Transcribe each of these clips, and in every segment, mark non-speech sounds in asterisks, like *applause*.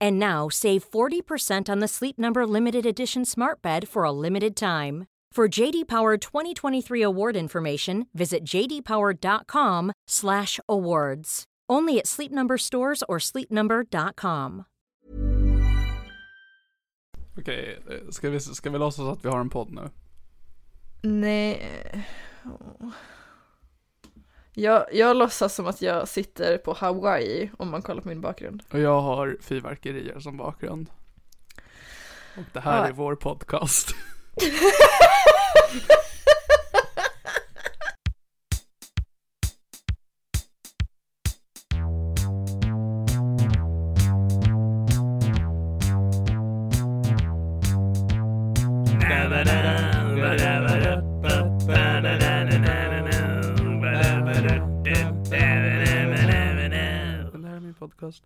And now save 40% on the Sleep Number limited edition Smart Bed for a limited time. For JD Power 2023 award information, visit jdpower.com/awards. Only at Sleep Number stores or sleepnumber.com. Okej, eh, ska vi, ska vi låtsas att vi har en podd nu? Nej. Åh. Jag, jag låtsas som att jag sitter på Hawaii om man kollar på min bakgrund. Och jag har fyrverkerier som bakgrund. Och det här Ja. är vår podcast. *laughs* *laughs* podcast.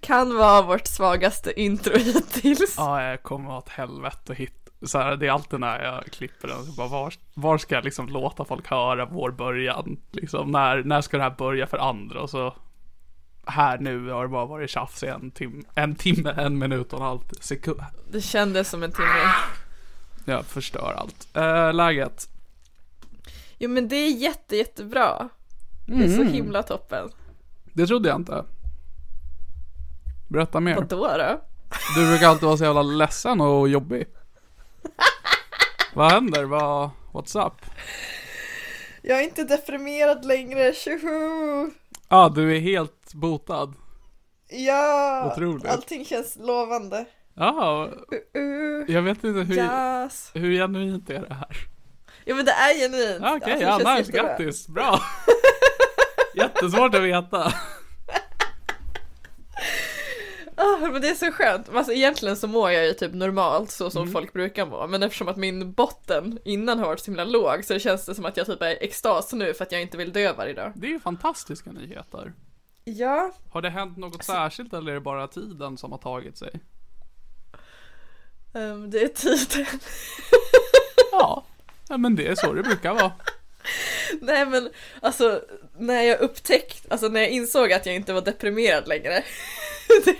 Kan vara vårt svagaste intro hittills. Ja, jag kommer ha ett helvete att hitta. Så här, det är alltid när jag klipper den, så bara, var, var ska jag liksom låta folk höra vår början? Liksom, när, när ska det här börja för andra? Och så här nu har det bara varit tjafs i en, tim, en timme, en minut och en halv sekund. Det kändes som en timme. Jag förstör allt. Äh, läget? Jo men det är jätte, jättebra. Det är så himla toppen. Det trodde jag inte. Berätta mer. Vadå då? Du brukar alltid vara så jävla ledsen och jobbig. Vad händer? Vad, what's up? Jag är inte deprimerad längre, tjoho! Ja, ah, du är helt botad. Ja! Otroligt. Allting känns lovande. Ja, Uh, uh, jag vet inte hur, yes. hur genuint är det här? Ja men det är genuint. Okej, Alltså, det ja, nice, grattis, bra. Jättesvårt att veta. Ah, men det är så skönt. Alltså egentligen så mår jag ju typ normalt så Mm. som folk brukar må. Men eftersom att min botten innan har varit så himla låg så känns det som att jag typ är extas nu för att jag inte vill dö varje dag. Det är ju fantastiska nyheter. Ja, Har det hänt något Alltså- särskilt eller är det bara tiden som har tagit sig? ehm, det är tiden. Ja, ja men det är så det brukar vara. *laughs* Nej men alltså när jag upptäckte, alltså när jag insåg att jag inte var deprimerad längre. *laughs* det,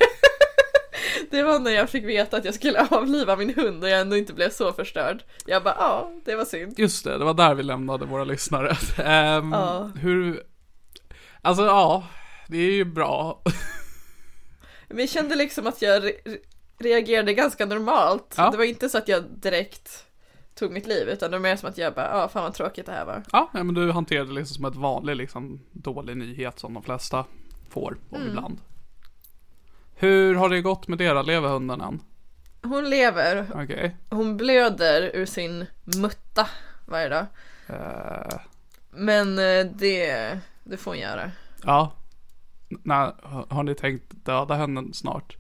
det var när jag fick veta att jag skulle avliva min hund och jag ändå inte blev så förstörd. Jag bara ja, det var synd. Just det, det var där vi lämnade våra lyssnare. *laughs* Ehm, Ja. Hur, alltså ja, det är ju bra. Men jag kände liksom att jag re- reagerade ganska normalt. Ja. Det var inte så att jag direkt tog mitt liv utan det var mer som att jag bara, ja fan vad tråkigt det här var. Ja, men du hanterade det liksom som ett vanligt liksom dålig nyhet som de flesta får om Mm. ibland. Hur har det gått med då? Lever hunden än? Hon lever, Okej. hon blöder ur sin mutta varje dag. Eh, Men eh, det, det får hon göra. ja. Nej, har ni tänkt döda henne snart?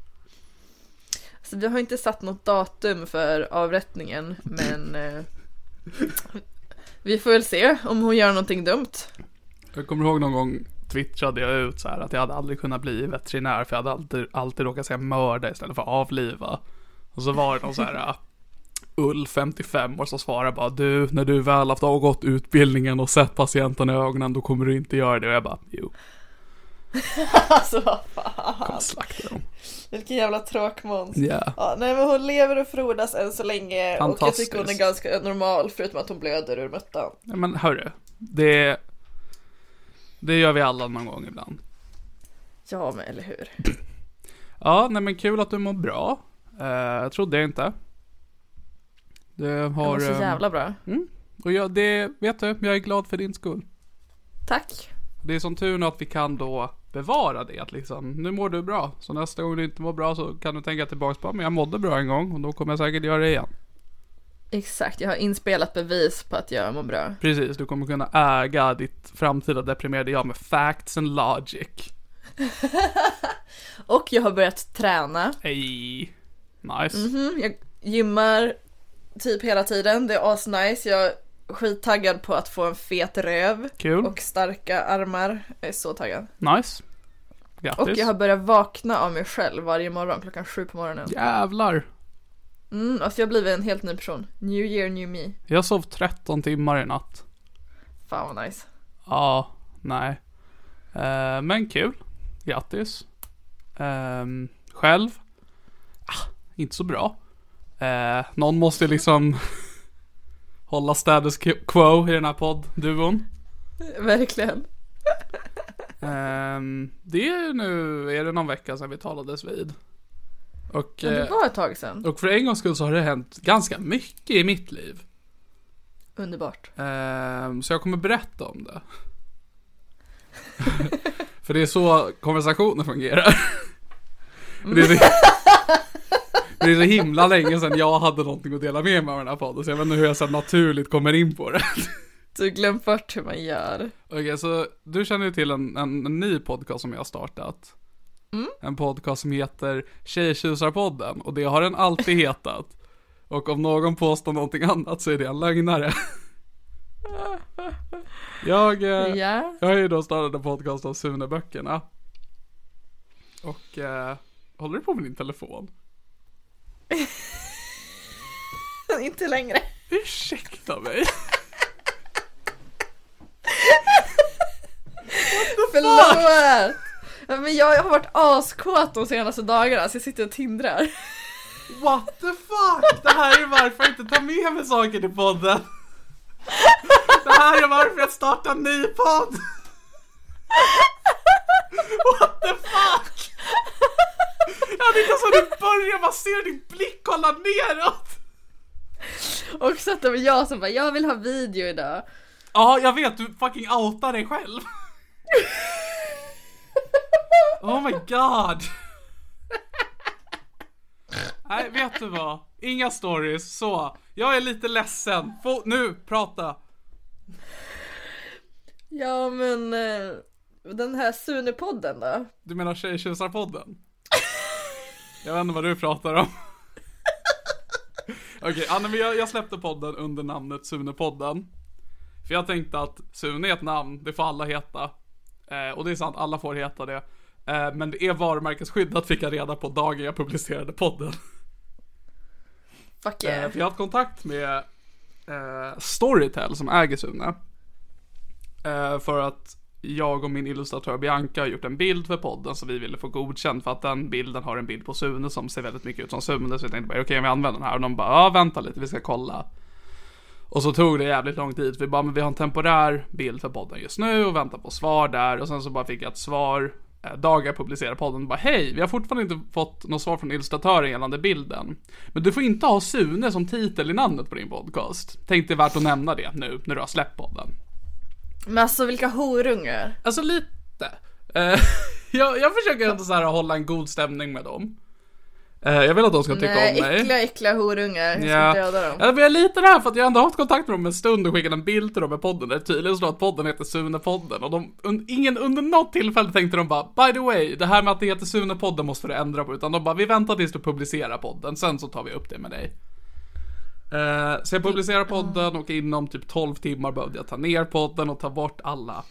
Så vi har inte satt något datum för avrättningen men eh, vi får väl se om hon gör någonting dumt. Jag kommer ihåg någon gång twittrade jag ut så här att jag hade aldrig kunnat bli veterinär för jag hade alltid, alltid råkat säga mörda istället för avliva. Och så var det någon så här eh, Ull, 55 år, som svarar bara du, när du väl haft avgått utbildningen och sett patienten i ögonen, då kommer du inte göra det. Och jag bara, jo, *laughs* Alltså vad fan. kommer slakta dem. Vilken jävla tråkmåns. Ja. Ja, nej men hon lever och frodas än så länge och jag tycker hon är ganska normal förutom att hon blöder ur muttan. Ja, men hörru, det, det gör vi alla någon gång ibland. Ja men eller hur. *clears throat* Ja, nej men kul att du mår bra. Uh, jag trodde jag inte. Det Jag har... mår så ehm, jävla bra. Och jag, det, vet du, jag är glad för din skull. Tack. Det är som tur nu att vi kan då bevara det, att liksom, nu mår du bra. Så nästa gång du inte mår bra så kan du tänka tillbaka på, men jag mådde bra en gång och då kommer jag säkert göra det igen. Exakt, jag har inspelat bevis på att jag mår bra. Precis, du kommer kunna äga ditt framtida deprimerade jag med facts and logic. *laughs* Och jag har börjat träna. Ey, nice. Mm, jag gymmar typ hela tiden, det är asnice. Jag skittaggad på att få en fet röv Kul, och starka armar. Jag är så taggad. nice. Grattis. Och jag har börjat vakna av mig själv varje morgon klockan sju på morgonen. Jävlar. Mm, alltså jag har blivit en helt ny person. New year, new me. Jag sov 13 timmar i natt. Fan vad nice. Ja, nej. Eh, men kul. Grattis. Ehm, själv? Ah, inte så bra. Eh, någon måste liksom *laughs* hålla status quo i den här podd-duon. Verkligen. Ehm, det är ju nu, är det någon vecka sedan vi talades vid. Och, Men det eh, var ett tag sedan. och för en gångs skull så har det hänt ganska mycket i mitt liv. Underbart. Ehm, så jag kommer berätta om det. *laughs* För det är så konversationer fungerar. Det är, så, det är så himla länge sedan jag hade någonting att dela med mig av den här podden, så jag vet inte hur jag så naturligt kommer in på det. Du glömt bort hur man gör. Okej, så du känner ju till en, en, en ny podcast som jag har startat. En podcast som heter Tjejtjusarpodden, och det har den alltid hetat. Och om någon påstår någonting annat så är det en lögnare. *laughs* Jag, eh, Ja. jag har ju då startat en podcast om Sune-böckerna. Och, eh, håller du på med din telefon? *laughs* Inte längre. Ursäkta mig. Förlåt! Ja, Men jag har varit askåt de senaste dagarna så jag sitter och tindrar. What the fuck? Det här är varför jag inte tar med mig saker till podden. Det här är varför jag startar en ny podd. What the fuck? Jag hade inte ens hunnit börja, man ser din blick kolla neråt. Och så att det var jag som bara, jag vill ha video idag. Ja, jag vet, du fucking outar dig själv. *laughs* Oh my god. Nej, vet du vad? Inga stories, så. Jag är lite ledsen. Få, nu, prata. Ja men eh, den här Sune-podden då? Du menar Tjejtjusarpodden? Jag vet inte vad du pratar om. *laughs* Okej, men jag, jag släppte podden under namnet Sune-podden. För jag tänkte att Sune är ett namn, det får alla heta. Eh, och det är sant, alla får heta det. Eh, men det är varumärkesskyddat fick jag reda på dagen jag publicerade podden. Fuck Eh, yeah. för jag har haft kontakt med eh, Storytel som äger Sune. Eh, för att jag och min illustratör Bianca har gjort en bild för podden som vi ville få godkänd för att den bilden har en bild på Sune som ser väldigt mycket ut som Sune. Så jag tänkte bara okej vi använder den här och de bara ja vänta lite vi ska kolla. Och så tog det jävligt lång tid. Vi bara men vi har en temporär bild för podden just nu och väntar på svar där och sen så bara fick jag ett svar eh, dagar jag publicerade podden bara hej, vi har fortfarande inte fått något svar från illustratören gällande bilden. Men du får inte ha Sune som titel i namnet på din podcast. Tänkte värt att nämna det nu när du har släppt podden. Men alltså vilka horungar. Alltså lite. Eh, *laughs* jag, jag försöker ändå så här hålla en god stämning med dem. Eh, jag vill att de ska tycka Nej, om mig. äckliga äckliga horungar. Jag ska Ja. döda dem. Ja, men jag är lite där för att jag ändå har haft kontakt med dem en stund och skickat en bild till dem med podden. Det är tydligen så att podden heter Sune-podden. Och de, un, ingen, under något tillfälle tänkte de bara, by the way, det här med att det heter Sune-podden måste du ändra på. Utan de bara, vi väntar tills du publicerar podden, sen så tar vi upp det med dig. Eh, så jag publicerar podden och inom typ 12 timmar behövde jag ta ner podden och ta bort alla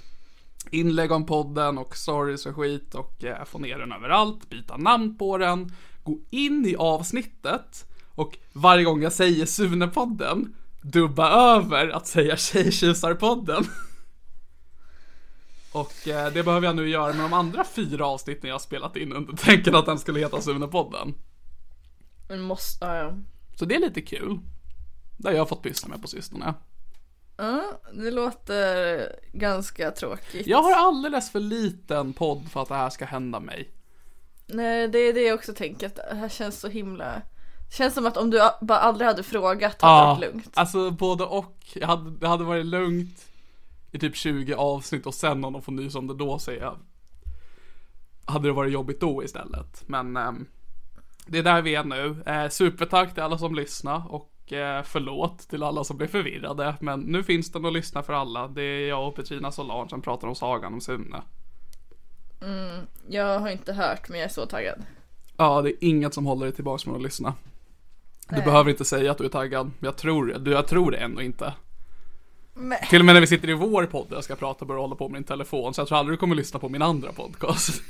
inlägg om podden och stories och skit och eh, få ner den överallt, byta namn på den, gå in i avsnittet Och varje gång jag säger Sunepodden, dubba över att säga Tjejtjusarpodden. *laughs* Och eh, det behöver jag nu göra med de andra fyra avsnitten jag har spelat in under tänken att den skulle heta Sunepodden. Men måste, ja, ja. Så det är lite kul. Det har jag fått pyssla med på sistone. Ja, det låter ganska tråkigt. Jag har alldeles för liten podd för att det här ska hända mig. Nej, det är det jag också tänker att det här känns så himla det känns som att om du bara aldrig hade frågat hade det varit lugnt. alltså både och. Jag hade, det hade varit lugnt i typ 20 avsnitt och sen om de får nys om det då är jag, hade det varit jobbigt då istället. Men ehm, det är där vi är nu. Eh, supertack till alla som lyssnar och förlåt till alla som blev förvirrade. Men nu finns den att lyssna för alla. Det är jag och Petrina Solange som pratar om sagan om Sune. Jag har inte hört men jag är så taggad. Ja, det är inget som håller dig tillbaka från att lyssna. Du behöver inte säga att du är taggad. Jag tror. Du, jag tror det ändå inte. Men, Till och med när vi sitter i vår podd där jag ska prata börjar hålla på med min telefon. Så jag tror aldrig du kommer lyssna på min andra podcast.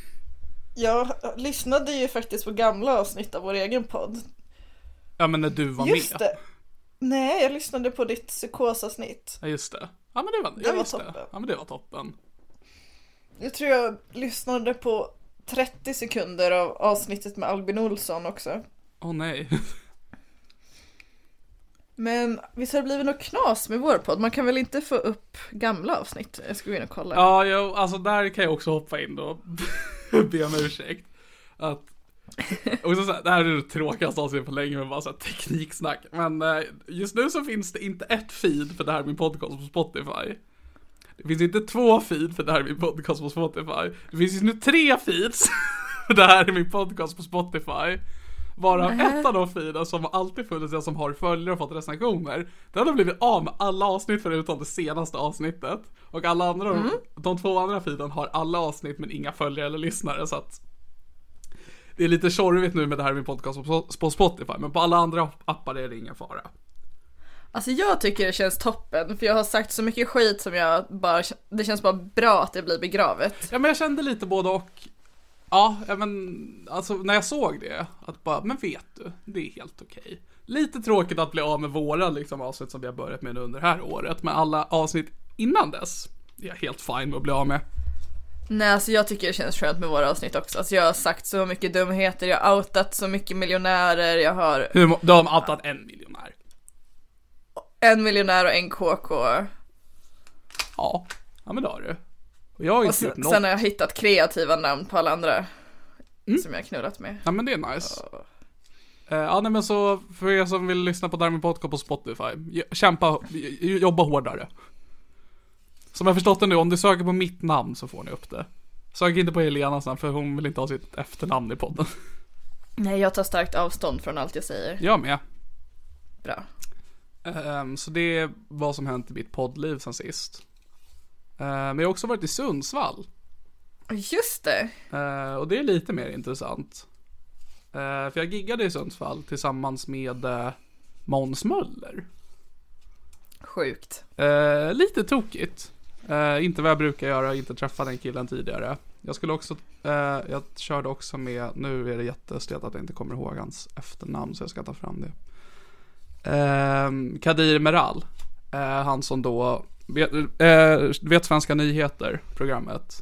jag lyssnade ju faktiskt på gamla avsnitt av vår egen podd. Ja men när du var Just med. det. Nej, jag lyssnade på ditt psykosavsnitt. Ja just det. Ja men det var, Det var just toppen. Ja men det var toppen. Jag tror jag lyssnade på 30 sekunder av avsnittet med Albin Olsson också. Åh nej. Men visst har det blivit något knas med vår podd? Man kan väl inte få upp gamla avsnitt? Jag ska gå in och kolla. Ja, jo, alltså där kan jag också hoppa in och *laughs* be om ursäkt. Att, *laughs* och så, så här, det här är det tråkigaste avsnittet på länge med bara så här tekniksnack. Men eh, just nu så finns det inte ett feed för det här är min podcast på Spotify. Det finns inte två feed för det här är min podcast på Spotify. Det finns just nu tre feeds *laughs* för det här är min podcast på Spotify. Varav ett av de feeden som alltid funnits, jag som har följare och fått recensioner, den har blivit av med alla avsnitt förutom det senaste avsnittet. Och alla andra, de två andra feeden har alla avsnitt men inga följare eller lyssnare så att det är lite tjorvigt nu med det här med podcast på- Spotify, men på alla andra appar är det ingen fara. Alltså jag tycker det känns toppen för jag har sagt så mycket skit som jag bara, det känns bara bra att det blir begravet. Ja men jag kände lite både och. Ja, men alltså när jag såg det, att bara, men vet du, det är helt okej. Lite tråkigt att bli av med våra liksom avsnitt som vi har börjat med under det här året, men alla avsnitt innan dess är jag helt fine med att bli av med. Nej alltså jag tycker det känns skönt med våra avsnitt också. Alltså jag har sagt så mycket dumheter, jag har outat så mycket miljonärer, jag har Hur, må- de har outat en miljonär. en miljonär och en KK. Ja, ja men det har du. Och jag har Och inte gjort sen, något. sen har jag hittat kreativa namn på alla andra som jag har knullat med. Ja men det är nice. Eh, ja nej men så för er som vill lyssna på Diamond Podcast på Spotify, j- kämpa, j- jobba hårdare. Som jag förstått det nu, om du söker på mitt namn så får ni upp det. Sök inte på Helenas namn för hon vill inte ha sitt efternamn i podden. Nej jag tar starkt avstånd från allt jag säger. Jag med. Bra. Ehm, så det är vad som hänt i mitt poddliv sen sist. Ehm, men jag har också varit i Sundsvall. Just det. Eh, och det är lite mer intressant. Eh, för jag giggade i Sundsvall tillsammans med uh, Måns Möller. Sjukt. Lite tokigt. Eh, inte vad jag brukar göra, inte träffa den killen tidigare. Jag skulle också, eh, jag körde också med, nu är det jättestelt att jag inte kommer ihåg hans efternamn så jag ska ta fram det. Eh, Kadir Meral. Eh, han som då, vet, vet Svenska nyheter, programmet.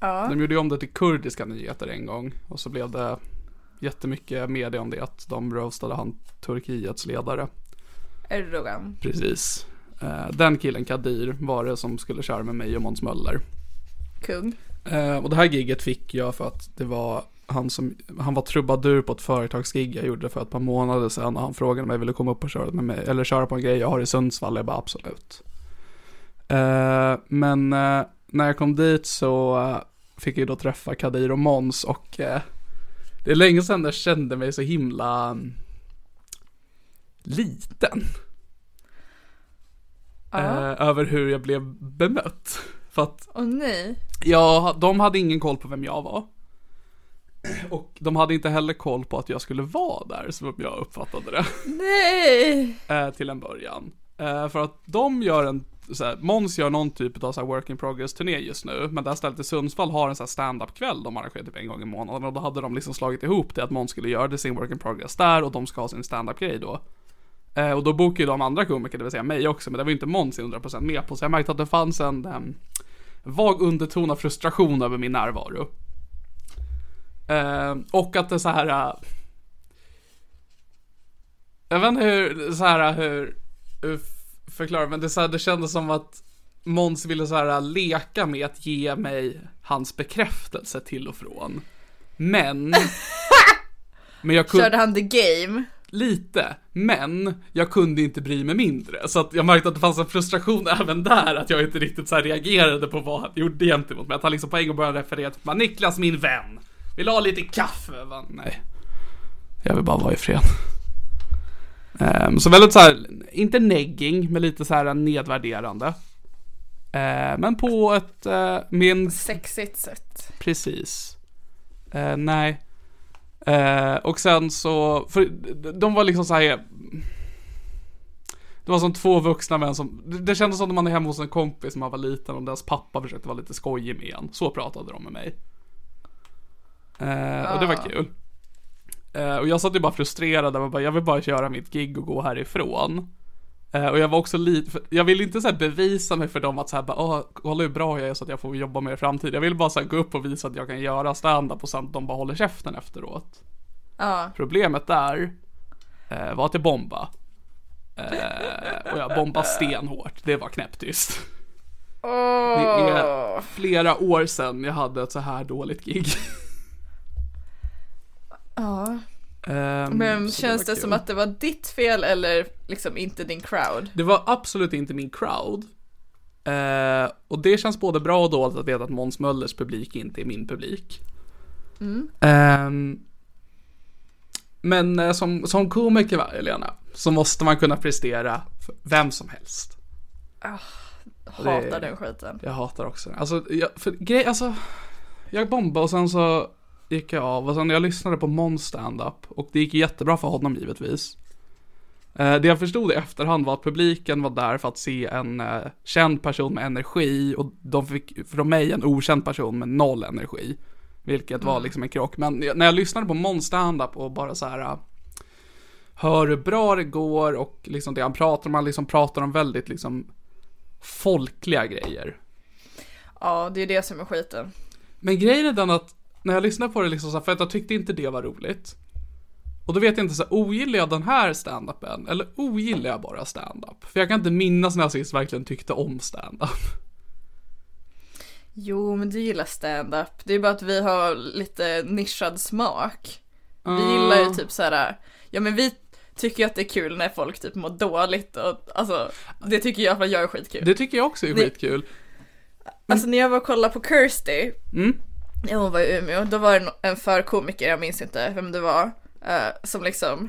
Ja. De gjorde ju om det till kurdiska nyheter en gång och så blev det jättemycket media om det att de roastade han Turkiets ledare. Erdogan. Precis. Eh, Den killen Kadir var det som skulle köra med mig och Måns Möller. Kung. Eh, Och det här gigget fick jag för att det var han som, han var trubadur på ett företagsgig jag gjorde för ett par månader sedan och han frågade mig ville komma upp och köra med mig, eller köra på en grej jag har i Sundsvall, jag bara absolut. Eh, Men eh, när jag kom dit så eh, fick jag då träffa Kadir och Måns och det är länge sedan jag kände mig så himla mm, liten. Eh, över hur jag blev bemött. För att Åh nej. Ja, de hade ingen koll på vem jag var. Och de hade inte heller koll på att jag skulle vara där, som jag uppfattade det, Nej. *laughs* eh, till en början. Eh, för att de gör en Måns gör någon typ av så här work in progress turné just nu, men det här stället i Sundsvall har en så här stand-up kväll de arrangerar typ en gång i månaden och då hade de liksom slagit ihop det att Måns skulle göra det sin work in progress där och de ska ha sin stand-up grej då. Eh, och då bokade ju de andra komiker, det vill säga mig också, men det var ju inte Måns 100% med på, så jag märkte att det fanns en um, vag underton av frustration över min närvaro. Eh, och att det så här uh, jag vet inte hur, så här, hur, hur förklara, men det, så här, det kändes som att Måns ville så här leka med att ge mig hans bekräftelse till och från. Men, *laughs* men jag kunde, Körde han the game? Lite, men jag kunde inte bry mig mindre. Så att jag märkte att det fanns en frustration *laughs* även där, att jag inte riktigt så reagerade på vad han gjorde gentemot mig. Att han liksom på en gång började referera till Niklas min vän, vill ha lite kaffe? Bara, Nej, jag vill bara vara i fred. Um, så väldigt så här, inte negging, men lite så här nedvärderande. Uh, men på ett, uh, min, Sexigt sätt. precis. Uh, nej. Uh, och sen så, för de var liksom så här. Det var som två vuxna män som, det, det kändes som att man är hemma hos en kompis när man var liten och deras pappa försökte vara lite skojig med en. Så pratade de med mig. Uh, och det var Ah. kul. Eh, och jag satt ju bara frustrerad, och bara, jag vill bara köra mitt gig och gå härifrån. Eh, och jag var också lite, jag ville inte så bevisa mig för dem att så här, bara, Åh, kolla hur bra jag är så att jag får jobba med i framtiden. Jag ville bara så gå upp och visa att jag kan göra stand-up och sen att de bara håller käften efteråt. Ja. Problemet där eh, var att jag bomba. Eh, och jag bombade stenhårt, det var knäpptyst. Åh. Det är flera år sedan jag hade ett så här dåligt gig. Ja. Ehm, Men känns det kul. som att det var ditt fel eller liksom inte din crowd? Det var absolut inte min crowd. Eh, och det känns både bra och dåligt att veta att Måns Möllers publik inte är min publik. Ehm, men eh, som, som komiker, va, Helena, så måste man kunna prestera för vem som helst. Hatar den skiten. Jag hatar också den. Alltså, jag, för grej, alltså, jag bombade och sen så gick jag av och sen jag lyssnade på Måns stand-up och det gick jättebra för honom givetvis. Eh, Det jag förstod i efterhand var att publiken var där för att se en eh, känd person med energi och de fick från mig en okänd person med noll energi. Vilket var liksom en krock. Men när jag lyssnade på Måns stand-up och bara så här eh, hör hur bra det går och liksom det han pratar om, han liksom pratar om väldigt liksom folkliga grejer. Ja, det är det som är skiten. Men grejen är den att när jag lyssnade på det liksom så här, för att jag tyckte inte det var roligt. Och då vet jag inte så här, ogillar jag den här stand-upen eller ogillar jag bara stand-up? För jag kan inte minnas när jag sist verkligen tyckte om stand-up. Jo, men du gillar stand-up. Det är bara att vi har lite nischad smak. Vi Ah. gillar ju typ så här. ja men vi tycker ju att det är kul när folk typ mår dåligt och alltså, det tycker jag för jag är skitkul. Det tycker jag också är skitkul. Alltså när jag var och kollade på Kirsty, Mm när hon var i Umeå, då var det en- förkomiker, jag minns inte vem det var, eh, som liksom,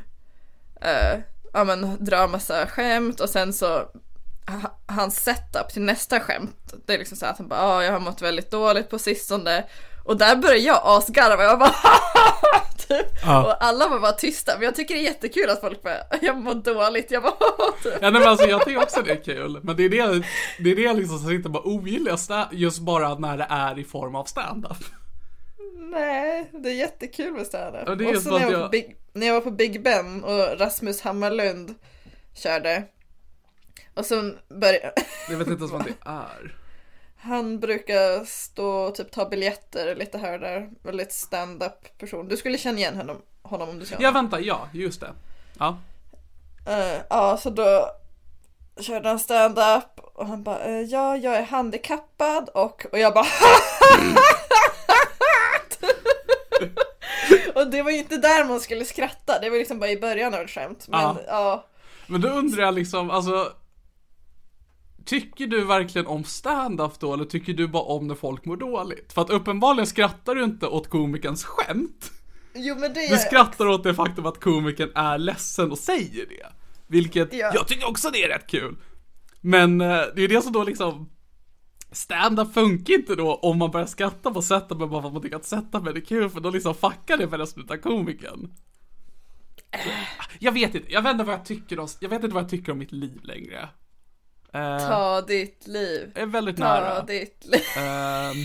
eh, ja men drar massa skämt och sen så hans setup till nästa skämt, det är liksom så att han bara, ah jag har mått väldigt dåligt på sistone. Och där börjar jag asgarva, jag bara *laughs* typ. Ja. Och alla var bara tysta, men jag tycker det är jättekul att folk bara, jag mår dåligt, jag bara *laughs* typ. Ja, nej, men alltså, jag tycker också det är kul. Men det är det, det, är det liksom som sitter bara ogillar just bara när det är i form av stand-up. Nej, det är jättekul med stand-up. Ja, och så när jag, var jag- på Big, när jag var på Big Ben och Rasmus Hammarlund körde. Och så började, Jag vet inte ens vad det är. Han brukar stå och typ ta biljetter lite här och där. Väldigt stand-up person. Du skulle känna igen honom, honom om du ser Ja, vänta, ja, just det. Ja. Eh, ja, så då körde han stand-up och han bara, eh, ja, jag är handikappad och, och jag bara *laughs* Och det var ju inte där man skulle skratta, det var liksom bara i början av ett skämt. Men Ja. ja, Men då undrar jag liksom, alltså Tycker du verkligen om stand-up då eller tycker du bara om när folk mår dåligt? För att uppenbarligen skrattar du inte åt komikens skämt. jo men det Du skrattar åt det faktum att komikern är ledsen och säger det. Vilket, Ja. jag tycker också det är rätt kul. Men eh, det är det som då liksom Stand-up funkar inte då om man börjar skratta på setupen bara för att man tycker att setupen är kul för då liksom fuckar det för resten av komikern. Jag vet inte, jag vet inte vad jag tycker om, jag vet inte vad jag tycker om mitt liv längre. Eh, Ta ditt liv. är väldigt Ta nära. ditt liv. Ehm,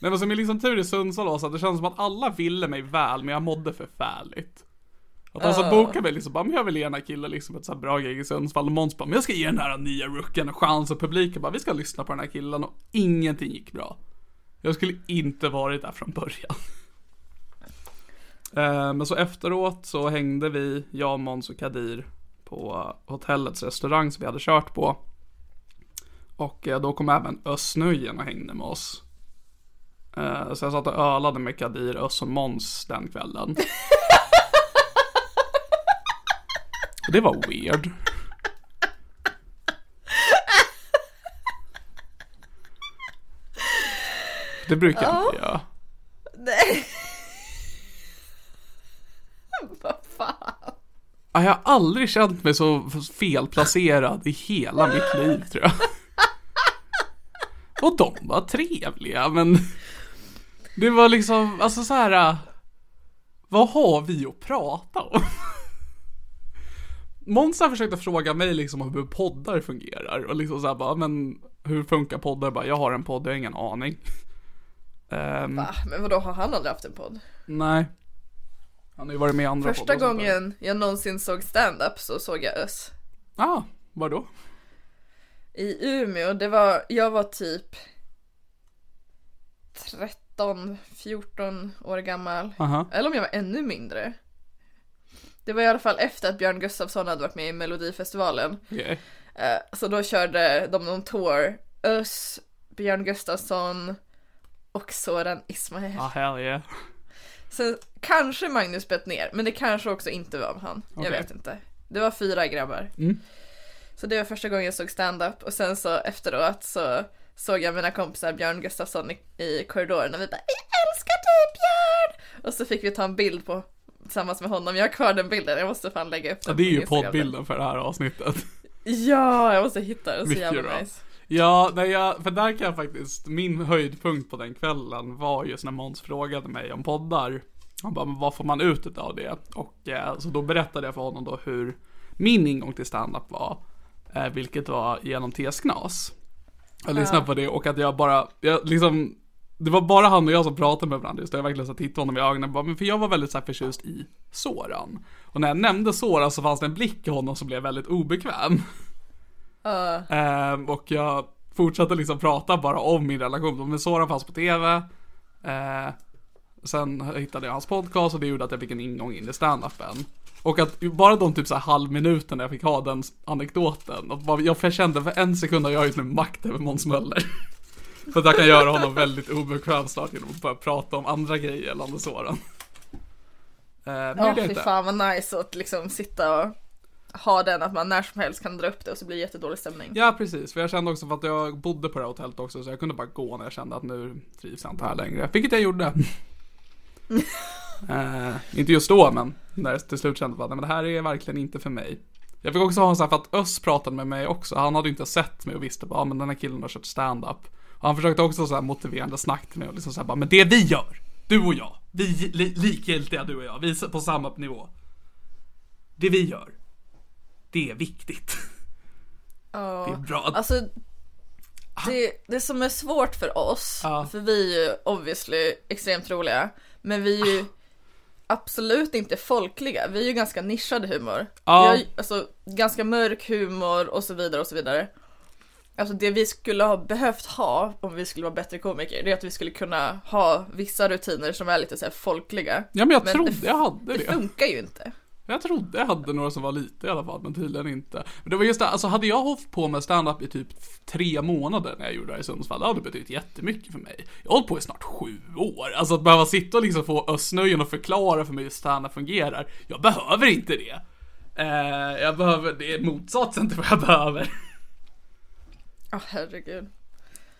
Nej men som är liksom tur i Sundsvall var så att det kändes som att alla ville mig väl men jag mådde förfärligt. Att de som bokade mig liksom bara, men jag vill ge den här killen liksom ett så bra gig i Sundsvall och Måns bara, men jag ska ge den här nya rookien en chans och publiken bara, vi ska lyssna på den här killen och ingenting gick bra. Jag skulle inte varit där från början. Eh, Men så efteråt så hängde vi, jag, Måns och Kadir på hotellets restaurang som vi hade kört på. Och eh, då kom även Ösnöjen och hängde med oss. Eh, Så jag satt och ölade med Kadir, Öss och Måns den kvällen. *laughs* Och det var weird. Det brukar jag inte göra. Nej. Vad fan. Ja, Jag har aldrig känt mig så felplacerad i hela mitt liv tror jag. Och de var trevliga men det var liksom, alltså så här. Vad har vi att prata om? Måns har försökt att fråga mig liksom om hur poddar fungerar och liksom såhär bara, men hur funkar poddar? Bara, jag har en podd, jag har ingen aning. Ehm, Va? Men vadå, har han aldrig haft en podd? nej. Han har ju varit med i andra Första poddar gången jag någonsin såg stand-up så såg jag Öss. Ah, vadå? I Umeå, det var, jag var typ 13, 14 år gammal. Aha. Eller om jag var ännu mindre. Det var i alla fall efter att Björn Gustafsson hade varit med i Melodifestivalen. Okej. Eh, Så då körde de någon tour. Öss, Björn Gustafsson och Soran Ismail. Ah, hell yeah. Sen kanske Magnus Bettner, men det kanske också inte var han. Jag Okej. vet inte. Det var fyra grabbar. Mm. Så det var första gången jag såg stand-up och sen så efteråt så såg jag mina kompisar Björn Gustafsson i, i korridoren och vi bara Jag älskar dig Björn! Och så fick vi ta en bild på tillsammans med honom. Jag har kvar den bilden, jag måste fan lägga upp den Ja, det är ju poddbilden för det här avsnittet. Ja, jag måste hitta den, så Mycket jävla bra. nice. Ja, nej, jag, för där kan jag faktiskt, min höjdpunkt på den kvällen var just när Måns frågade mig om poddar. Han bara, men vad får man ut av det? Och eh, så då berättade jag för honom då hur min ingång till standup var. Eh, vilket var genom TS-knas. Jag lyssnade på det och att jag bara, jag liksom, det var bara han och jag som pratade med varandra just det. Jag verkligen så tittade honom i ögonen och bara, men för jag var väldigt så här förtjust i Soran. Och när jag nämnde Soran så fanns det en blick i honom som blev väldigt obekväm. Ja. Ehm, och jag fortsatte liksom prata bara om min relation. Men Soran fanns på tv. Eh, sen hittade jag hans podcast och det gjorde att jag fick en ingång in i standupen. Och att bara de typ så här halvminuterna jag fick ha den anekdoten. Och jag kände för en sekund har jag just nu makt över Måns Möller. *laughs* för att jag kan göra honom väldigt obekväm snart genom att börja prata om andra grejer gällande Soran. Eh, det Ja, gjorde jag fy fan vad nice att liksom sitta och ha den att man när som helst kan dra upp det och så blir det jättedålig stämning. Ja precis, för jag kände också för att jag bodde på det här hotellet också så jag kunde bara gå när jag kände att nu trivs jag inte här längre. Vilket jag gjorde. *laughs* eh, inte just då men när jag till slut kände att det här är verkligen inte för mig. Jag fick också ha en sån här, för att Öss pratade med mig också, han hade ju inte sett mig och visste bara, ah, men den här killen har kört stand-up. Och han försökte också så här motiverande snack till mig och liksom så här, bara, men det vi gör, du och jag, vi li, likgiltiga du och jag, vi är på samma nivå. Det vi gör, det är viktigt. Ja. Det är bra. Alltså, det, det som är svårt för oss, Ja. för vi är ju obviously extremt roliga, men vi är ju absolut inte folkliga. Vi är ju ganska nischad humor. Ja. Vi har ju, alltså ganska mörk humor och så vidare och så vidare. Alltså det vi skulle ha behövt ha om vi skulle vara bättre komiker, det är att vi skulle kunna ha vissa rutiner som är lite så folkliga. Ja men jag Men trodde det- jag hade Det det. funkar ju inte. Jag trodde jag hade några som var lite i alla fall, men tydligen inte. Men det var just det, alltså hade jag hållit på med stand-up i typ tre månader när jag gjorde det här i Sundsvall, det hade betytt jättemycket för mig. Jag har hållit på i snart sju år. Alltså att behöva sitta och liksom få Östnöjen och förklara för mig hur stand-up fungerar. Jag behöver inte det. Eh, jag behöver, det är motsatsen till vad jag behöver. Ja herregud.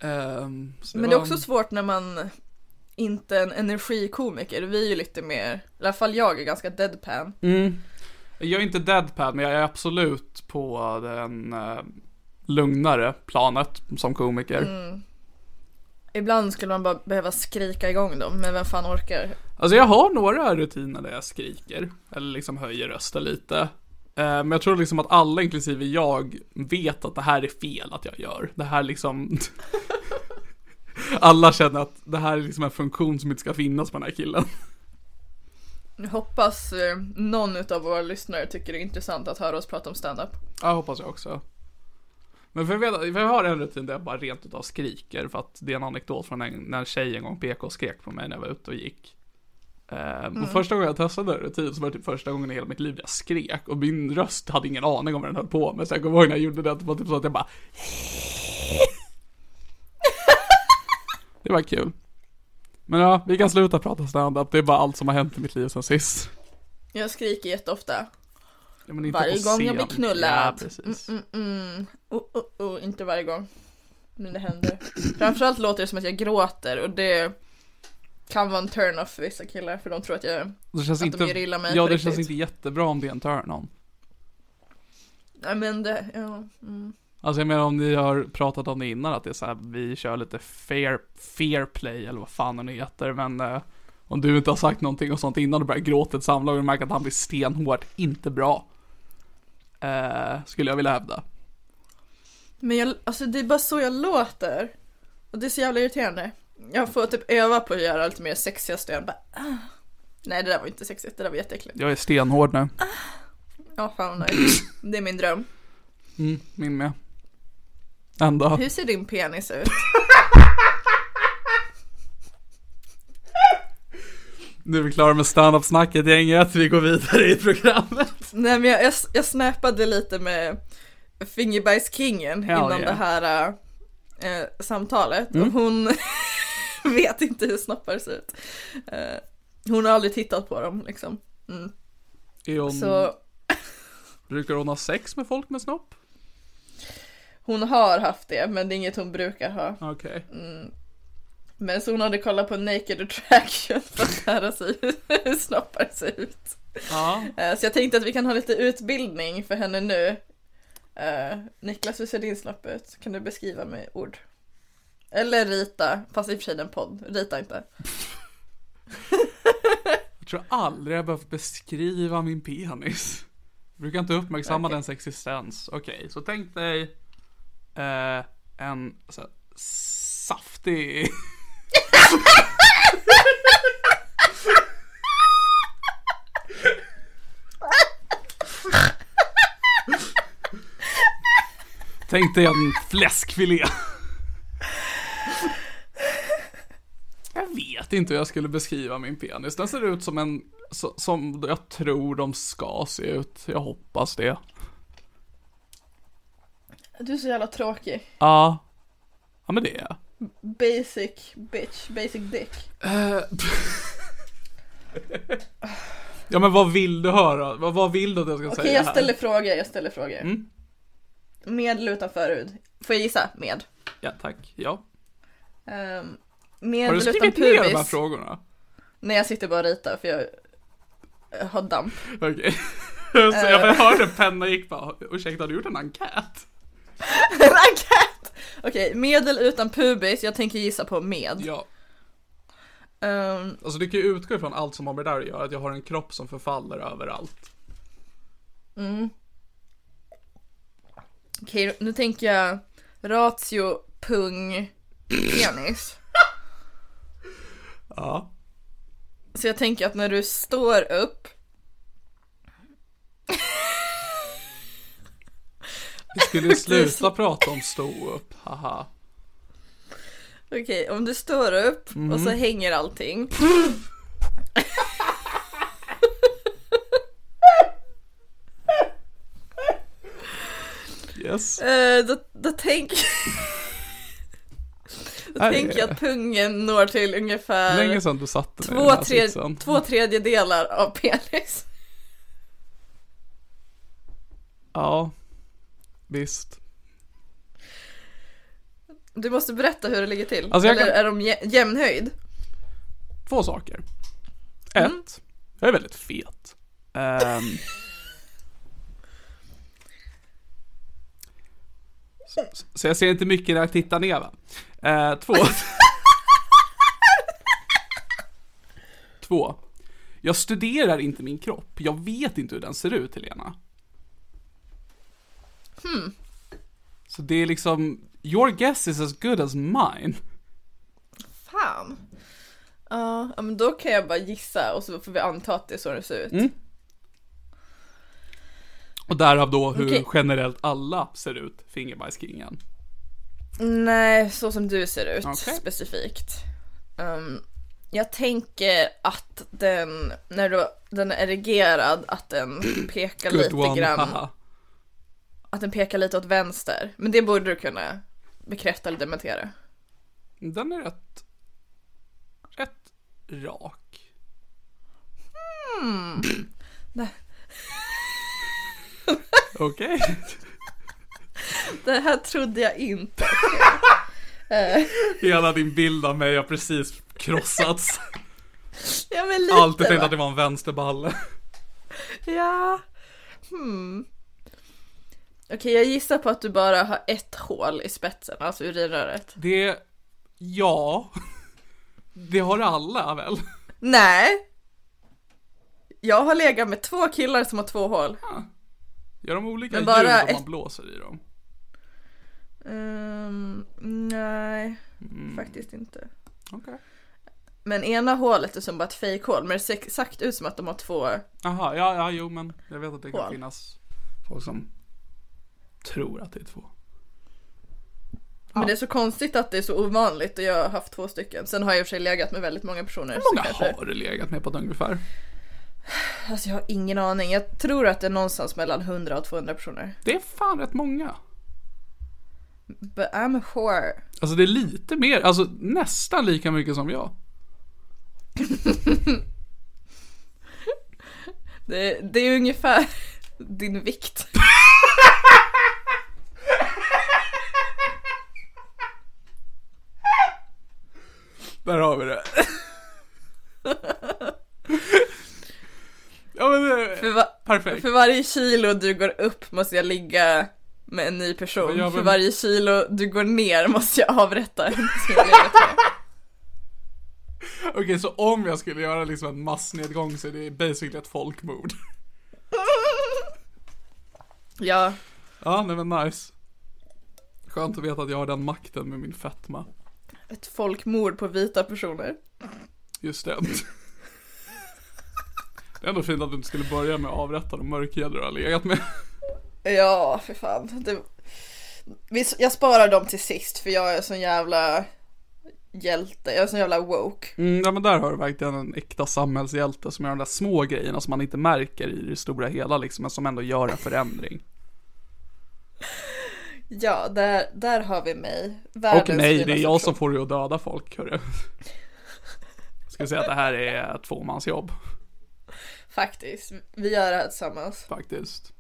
Ehm, så Men det är också svårt när man inte en energikomiker. Vi är ju lite mer, i alla fall jag är ganska deadpan. Mm. Jag är inte deadpan, men jag är absolut på den eh, lugnare planet som komiker. Mm. Ibland skulle man bara behöva skrika igång dem, men vem fan orkar? Alltså jag har några rutiner där jag skriker, eller liksom höjer rösten lite. Eh, Men jag tror liksom att alla, inklusive jag, vet att det här är fel att jag gör. Det här liksom... *laughs* alla känner att det här är liksom en funktion som inte ska finnas på den här killen. Jag hoppas eh, någon utav våra lyssnare tycker det är intressant att höra oss prata om stand-up. Ja, hoppas jag också. Men för jag, vet, för jag har en rutin där jag bara rent utav skriker för att det är en anekdot från en, när en tjej en gång PK skrek på mig när jag var ute och gick. Ehm, Och första gången jag testade den rutin så var det typ första gången i hela mitt liv där jag skrek och min röst hade ingen aning om vad den höll på med. Så jag kommer ihåg när jag gjorde det, det var typ så att jag bara Det var kul. Men ja, vi kan sluta prata standup. Det är bara allt som har hänt i mitt liv sen sist. Jag skriker jätteofta. Ja, Varje gång jag blir knullad. Ja, precis. Mm, mm. Oh, oh, oh. Inte varje gång. Men det händer. Framförallt låter det som att jag gråter och det kan vara en turn-off för vissa killar för de tror att jag Det känns Att inte, de gör illa mig ja det känns riktigt. inte jättebra om det är en turn-on. Nej men det, ja. Mm. Alltså jag menar om ni har pratat om det innan att det är så här, vi kör lite fair, fair play eller vad fan den heter men eh, om du inte har sagt någonting och sånt innan och börjar gråta ett samlag och du märker att han blir stenhård, inte bra. Eh, skulle jag vilja hävda. Men jag, alltså det är bara så jag låter. Och det är så jävla irriterande. Jag får typ öva på att göra lite mer sexiga stön. Bara, ah. Nej det där var inte sexigt, det där var jätteäckligt. Jag är stenhård nu. Ja fan vad nice. Det är min dröm. Mm, min med. Ända. Hur ser din penis ut? Nu är vi klara med standup-snacket gänget, vi går vidare i programmet. Nej men jag, jag, jag snappade lite med Fingerbajskingen innan yeah. det här äh, samtalet och hon *laughs* vet inte hur snoppar ser ut. Eh, hon har aldrig tittat på dem liksom. Mm. Hon, Så Brukar hon ha sex med folk med snopp? Hon har haft det men det är inget hon brukar ha. Okej. Men så hon hade kollat på Naked Attraction för att lära sig *laughs* hur snoppar ser ut. Ja. Eh, Så jag tänkte att vi kan ha lite utbildning för henne nu. Eh, Niklas, hur ser din snopp ut? Kan du beskriva med ord? Eller rita, fast i och för sig det är en podd. Rita inte. *laughs* Jag tror aldrig jag behövt beskriva min penis. Jag brukar inte uppmärksamma Okej. dens existens. Okej, så tänk dig eh, en så här, saftig... Tänk dig en fläskfilé. Jag vet inte hur jag skulle beskriva min penis. Den ser ut som en, som jag tror de ska se ut. Jag hoppas det. Du är så jävla tråkig. Ja. Ja men det är jag. Basic bitch, basic dick. Eh, *laughs* ja men vad vill du höra? Vad, vad vill du att jag ska Okej säga jag här? ställer frågor, jag ställer frågor. Mm. Med eller utan förhud? Får jag gissa? Med. Ja tack, ja. Um, med Har du eller utan skrivit ner de här pubis? frågorna? Nej jag sitter bara och ritar för jag har damp. Okej. Så *laughs* jag jag hörde pennan gick bara, ursäkta har du gjort en enkät? *laughs* Enkät! Okej, med eller utan pubis? Jag tänker gissa på med. Ja. Ehm, Alltså du kan ju utgå ifrån allt som har med det där att göra, att jag har en kropp som förfaller överallt. Okej, nu tänker jag ratio, pung, penis. *laughs* Ja. Så jag tänker att när du står upp Vi skulle *laughs* sluta prata om stå upp, haha. Okej, om du står upp och så hänger allting. Yes. Eh, då, då tänker *laughs* Då är tänker jag att pungen når till ungefär Länge sedan du satte två, tre, två tredjedelar av penis. Ja. Visst. Du måste berätta hur det ligger till. Alltså, Eller kan- är de jä- jämnhöjd? Två saker. Ett. Jag är väldigt fet. Ehm. *laughs* så, så jag ser inte mycket när jag tittar ner va. Eh, två. *laughs* två. Jag studerar inte min kropp. Jag vet inte hur den ser ut Helena. Så det är liksom, your guess is as good as mine. Fan. Ja, ja, men då kan jag bara gissa och så får vi anta att det är så det ser ut. Mm. Och därav då hur Okej. generellt alla ser ut, Fingerbajskingen. Nej, så som du ser ut Okej. specifikt. Um, jag tänker att den, när du, den är erigerad, att den pekar lite one, grann, haha. Att den pekar lite åt vänster. Men det borde du kunna bekräfta eller dementera. Den är rätt, rätt rak. Nej. Okej. *laughs* Det här trodde jag inte. *laughs* Hela din bild av mig har precis krossats. Ja men lite Alltid tänkt va? att det var en vänsterballe. Ja. Hmm. Okej, jag gissar på att du bara har ett hål i spetsen, alltså urinröret. Det, ja. Det har alla väl? Nej! Jag har legat med två killar som har två hål. Gör de olika Men ljud bara om man ett- blåser i dem? Ehm, nej, Mm. faktiskt inte. Okej. Men ena hålet är som bara ett fejkhål, men det ser exakt ut som att de har två. Jaha, ja, ja, jo men jag vet att det kan Hål. finnas folk som tror att det är två. Men det är så konstigt att det är så ovanligt och jag har haft två stycken. Sen har jag i och för sig legat med väldigt många personer. Hur så många kanske- har du legat med på ett ungefär? Alltså jag har ingen aning. Jag tror att det är någonstans mellan 100 och 200 personer. Det är fan rätt många. But I'm a whore. Alltså det är lite mer, alltså nästan lika mycket som jag. *laughs* Det, det är ungefär *laughs* din vikt. *laughs* Där har vi det. ja men det För, va- perfekt. för varje kilo du går upp måste jag ligga med en ny person. Ja, men- För varje kilo du går ner måste jag avrätta en. Okej, så om jag skulle göra liksom en massnedgång så är det basically ett folkmord. Ja, Ja, nej men nice. Skönt att veta att jag har den makten med min fetma. Ett folkmord på vita personer. Just det. Det är ändå fint att du inte skulle börja med att avrätta de mörkhyade du har legat med. Ja, för fan. Det... Jag sparar dem till sist för jag är sån jävla hjälte. Jag är sån jävla woke. Mm, ja men där har du verkligen en äkta samhällshjälte som gör de där små grejerna som man inte märker i det stora hela liksom, men som ändå gör en förändring. Ja, där, där har vi mig. Och Världens nej, det är jag som får dig att döda folk, hörru. Jag skulle säga att det här är ett tvåmansjobb, Faktiskt. Vi gör det här tillsammans. faktiskt.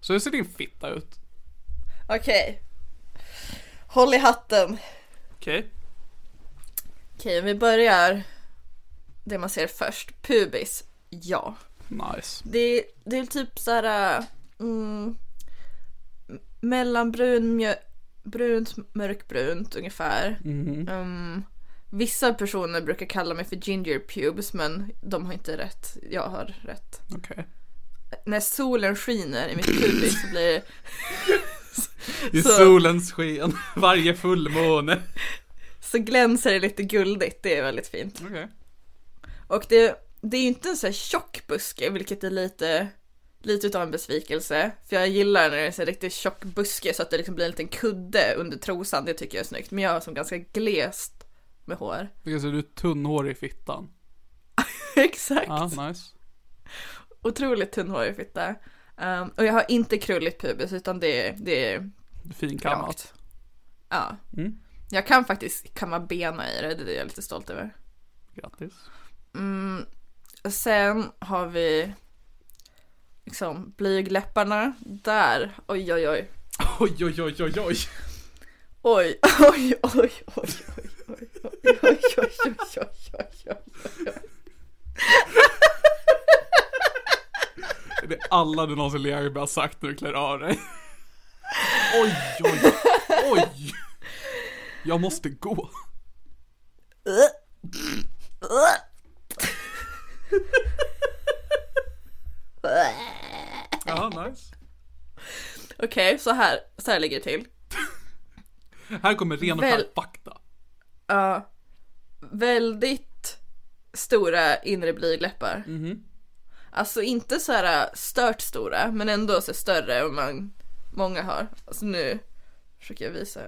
Så hur ser din fitta ut? Okej. Håll i hatten. Okej. Okej, vi börjar det man ser först. Pubis. Ja. Nice. Det, det är typ såhär mm, mellanbrun, mjö, brunt, mörkbrunt ungefär. Mhm. Um, vissa personer brukar kalla mig för ginger pubes men de har inte rätt. Jag har rätt. Okej. När solen skiner i mitt pubis så blir det *laughs* I Så- solens sken, *laughs* varje fullmåne. så glänser det lite guldigt. Det är väldigt fint. Okej. Och det, det är ju inte en så här tjock buske, vilket är lite, lite utav en besvikelse. För jag gillar när det är så här riktigt tjock buske så att det liksom blir en liten kudde under trosan, det tycker jag är snyggt. Men jag har som ganska glest med hår. *laughs* Okej, så du är tunnhårig i fittan. Exakt. Ja, nice. Otroligt tunnhårig fitta. Um, och jag har inte krulligt pubis utan det, är- det är Finkammat. Ja. Mm. Jag kan faktiskt kamma bena i det, det är jag lite stolt över. Grattis. Mm, sen har vi liksom blygläpparna. Där, oj oj oj. Oj, oj, oj, oj, oj. Oj, oj, oj, oj, oj, oj, oj, oj, oj, oj, oj, oj, oj. Det är alla du någonsin legat med har sagt när du klär av dig. Oj, oj, oj. Jag måste gå. Ja, nice. okej så här, så här ligger det till. Här kommer ren och Väl- skär fakta. Ja. väldigt stora inre blygdläppar. Alltså inte så här stört stora, men ändå så större än man, många har. Alltså nu försöker jag visa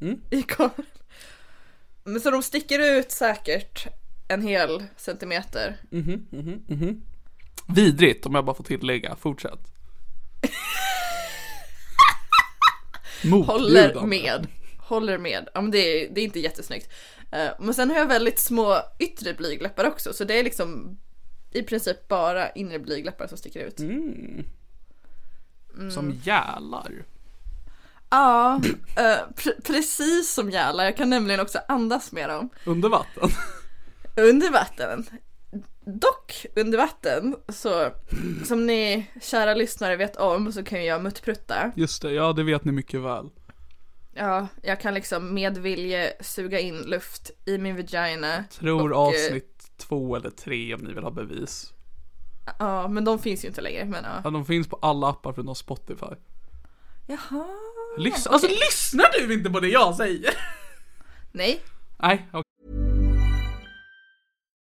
Mm. i kameran. Men så de sticker ut säkert en hel centimeter. Vidrigt om jag bara får tillägga. Fortsätt. Håller med. Håller med. Ja men det är, det är inte jättesnyggt. Eh, men sen har jag väldigt små yttre blygdläppar också så det är liksom i princip bara inre blygdläppar som sticker ut. Mm. Mm. Som jälar. Ja, eh, pre- precis som gälar. Jag kan nämligen också andas med dem. Under vatten. Under vatten. Dock under vatten så som ni kära lyssnare vet om så kan jag muttprutta. Just det, ja det vet ni mycket väl. Ja, jag kan liksom med vilje suga in luft i min vagina. Tror Och, eh, avsnitt två eller tre om ni vill ha bevis. Ja, men de finns ju inte längre. Men ja. Ja, de finns på alla appar förutom Spotify. Jaha. Lys- Alltså lyssnar du inte på det jag säger? Nej. Nej, okej.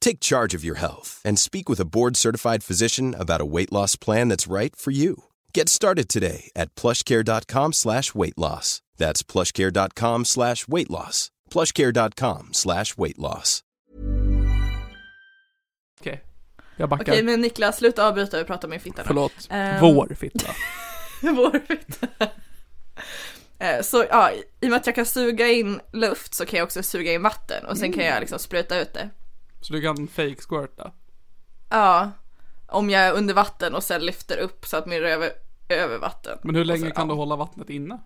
Take charge of your health and speak with a board-certified physician about a weight loss plan that's right for you. Get started today at plushcare.com slash weight loss. That's plushcare.com slash weight loss. plushcare.com slash weight loss. Okej. Jag backar. Okej men Niklas, sluta avbryta och prata om min fitta nu. Förlåt. Ehm. Vår fitta. *laughs* Vår fitta. *laughs* Eh, Så ja, i och med att jag kan suga in luft så kan jag också suga in vatten och sen kan jag liksom spruta ut det. Så du kan fake squirta. Ja, om jag är under vatten och sen lyfter upp så att min röv är över vatten. Men hur länge så, kan ja, du hålla vattnet inne?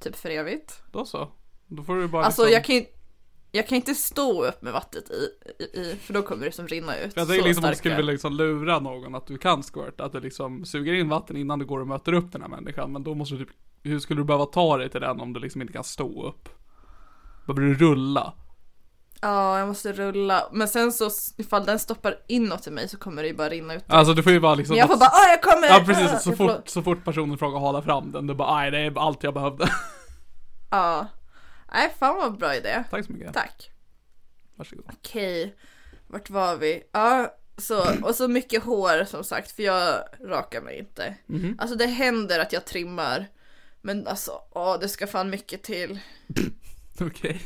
Typ för evigt. Då så. Då får du bara Alltså liksom... jag kan ju jag kan inte stå upp med vattnet i, i, i för då kommer det som rinna ut. Jag tänker liksom om du skulle vilja liksom lura någon att du kan squirta, att du liksom suger in vatten innan du går och möter upp den här människan. Men då måste du typ, hur skulle du behöva ta dig till den om du liksom inte kan stå upp? Behöver du rulla? Ja, jag måste rulla. Men sen så ifall den stoppar inåt i mig så kommer det ju bara rinna ut. Alltså du får ju bara liksom... Men jag får bara åh jag kommer! Ja precis, Ah, så jag får- fort, så fort personen frågar hålla fram den, du bara nej det är allt jag behövde. *laughs* Ja. Nej fan vad bra idé. Tack så mycket. Tack. Varsågod. Okej, vart var vi? Ja, så, och så mycket hår som sagt för jag rakar mig inte. Mhm. Alltså det händer att jag trimmar. Men alltså, åh det ska fan mycket till. *laughs* Okej.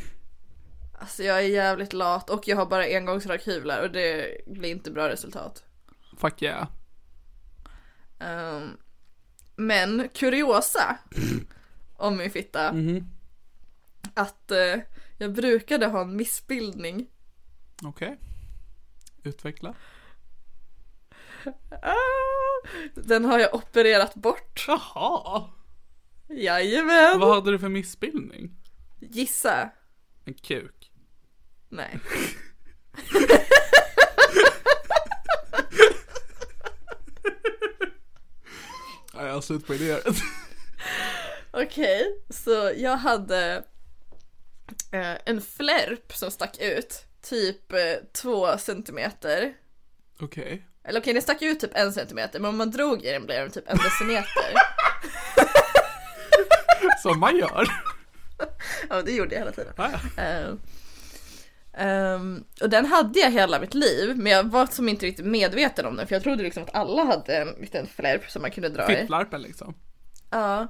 Alltså jag är jävligt lat och jag har bara engångsrakhyvlar och det blir inte bra resultat. Fuck yeah. Ehm, men kuriosa *clears throat* om min fitta. Att eh, jag brukade ha en missbildning. Okej. Utveckla. *laughs* Ah, den har jag opererat bort. Jaha. Jajamän! Vad hade du för missbildning? Gissa. En kuk. Nej. Ja, jag har slut på idéer. Okej, så jag hade eh, en flärp som stack ut. Typ eh, två centimeter. Okej. Eller okej, den stack ut typ en centimeter, men om man drog i den blev den typ en decimeter. *laughs* Som man gör. ja, det gjorde jag hela tiden. Ja, ja. Ehm, ehm, och den hade jag hela mitt liv, men jag var som inte riktigt medveten om den, för jag trodde liksom att alla hade en liten flärp som man kunde dra i. Fittlarpen liksom. Ja.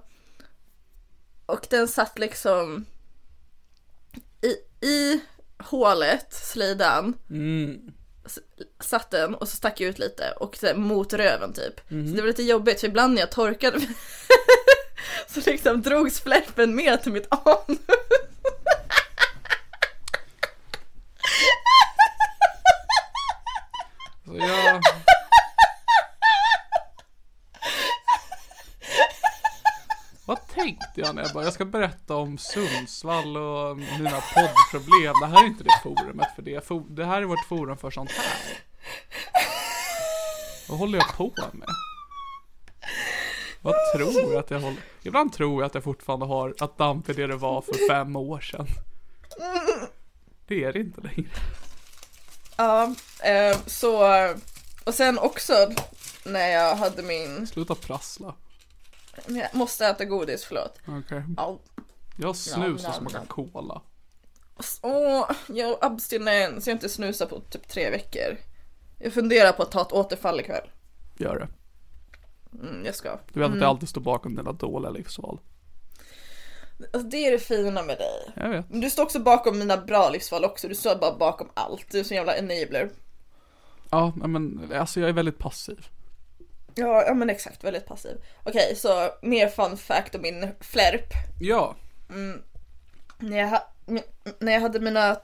Och den satt liksom i, i hålet, slidan, Mm. satt den och så stack jag ut lite och mot röven typ. Mhm. Så det var lite jobbigt för ibland när jag torkade *laughs* så liksom drogs flärpen med till mitt anus. Så jag... Vad tänkte jag när jag bara, jag ska berätta om Sundsvall och mina poddproblem. Det här är inte det forumet för det. Det här är vårt forum för sånt här. Vad håller jag på med? Vad tror jag att jag håller... Ibland tror jag att jag fortfarande har, att damp är det det var för fem år sedan. Det är det inte längre. Ja, eh, så och sen också när jag hade min, Sluta prassla. jag måste äta godis, förlåt. Okej. Ja. Jag snus och smakar cola. Åh, jag har abstinens, jag har inte snusat på typ tre veckor. Jag funderar på att ta ett återfall ikväll. Gör det. Mm, jag ska. Du vet att jag alltid står bakom dina dåliga livsval. Alltså, det är det fina med dig. Jag vet. Men du står också bakom mina bra livsval också, du står bara bakom allt. Du är så jävla enabler. Ja, men alltså jag är väldigt passiv. Ja, ja men exakt, väldigt passiv. Okej, så mer fun fact om min flärp. Ja. När jag, ha, när jag hade mina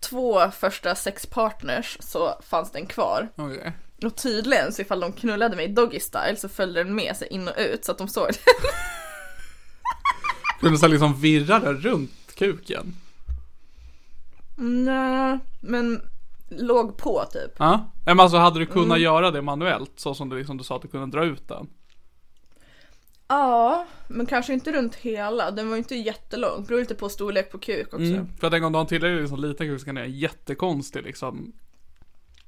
två första sexpartners så fanns den kvar. Okej. Och tydligen så ifall de knullade mig doggy style så följde den med sig in och ut så att de såg det. *laughs* Kunde så liksom virra den runt kuken. Nej, men låg på typ. Ja. Men alltså hade du kunnat göra det manuellt så som du liksom du sa att du kunde dra ut den? Ja, men kanske inte runt hela. Den var ju inte jättelång. Beror lite på storlek på kuk också. Mm. För att en gång du har en tillräckligt liksom, liten kuk så kan det göra en jättekonstig liksom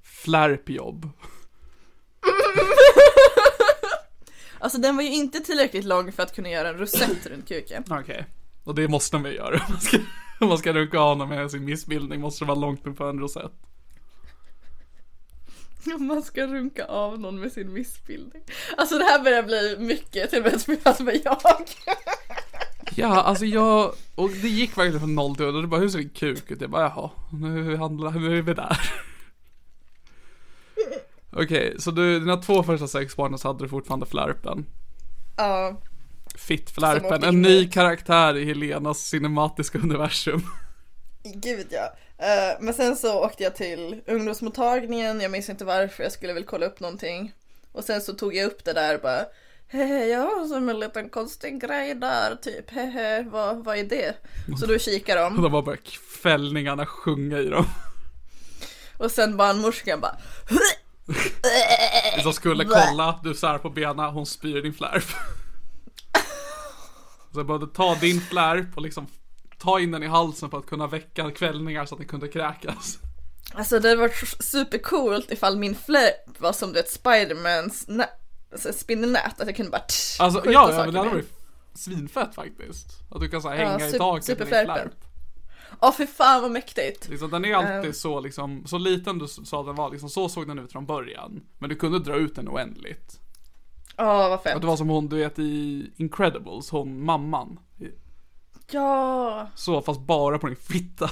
flärpjobb. Alltså den var ju inte tillräckligt lång för att kunna göra en rosett runt kuken. Okej. Och det måste man göra. Om man ska, om man ska runka av någon med sin missbildning måste det vara långt upp på en rosett. Om man ska runka av någon med sin missbildning. Alltså det här börjar bli mycket till och med spelat med jag. Ja, alltså jag, och det gick verkligen från noll till hundra. Du bara, hur ser din kuk ut? Jag bara, jaha, nu, handlar, nu är vi där. Okej, så du, dina två första sexpartners hade du fortfarande flärpen. Ja, Som Fittflärpen, en ny karaktär i Helenas cinematiska universum. gud ja. Eh, men sen så åkte jag till ungdomsmottagningen, jag minns inte varför, jag skulle väl kolla upp någonting. Och sen så tog jag upp det där bara Hehe, jag har som en liten konstig grej där, typ. Hehe, vad, vad är det? Så då kikar *laughs* Och de. de bara fällningarna sjunga i dem. Och sen barnmorskan bara *laughs* Som skulle kolla, du sär på benen, hon spyr din flärp. *laughs* Så jag behövde ta din flärp och liksom ta in den i halsen för att kunna väcka kvällningar så att den kunde kräkas. Alltså det var supercoolt ifall min flärp var som du vet Spidermans alltså, spindelnät, att jag kunde bara tsch, Alltså ja, ja men det hade varit svinfett faktiskt. Att du kan så här, Ja, hänga i taket med din flärp. Åh för fan vad mäktigt! Liksom, den är alltid Ehm. så liksom, så liten du sa den var liksom, så såg den ut från början. Men du kunde dra ut den oändligt. Åh vad Och fett. det var som hon, du vet i Incredibles, hon mamman. Ja, Så, fast bara på din fitta.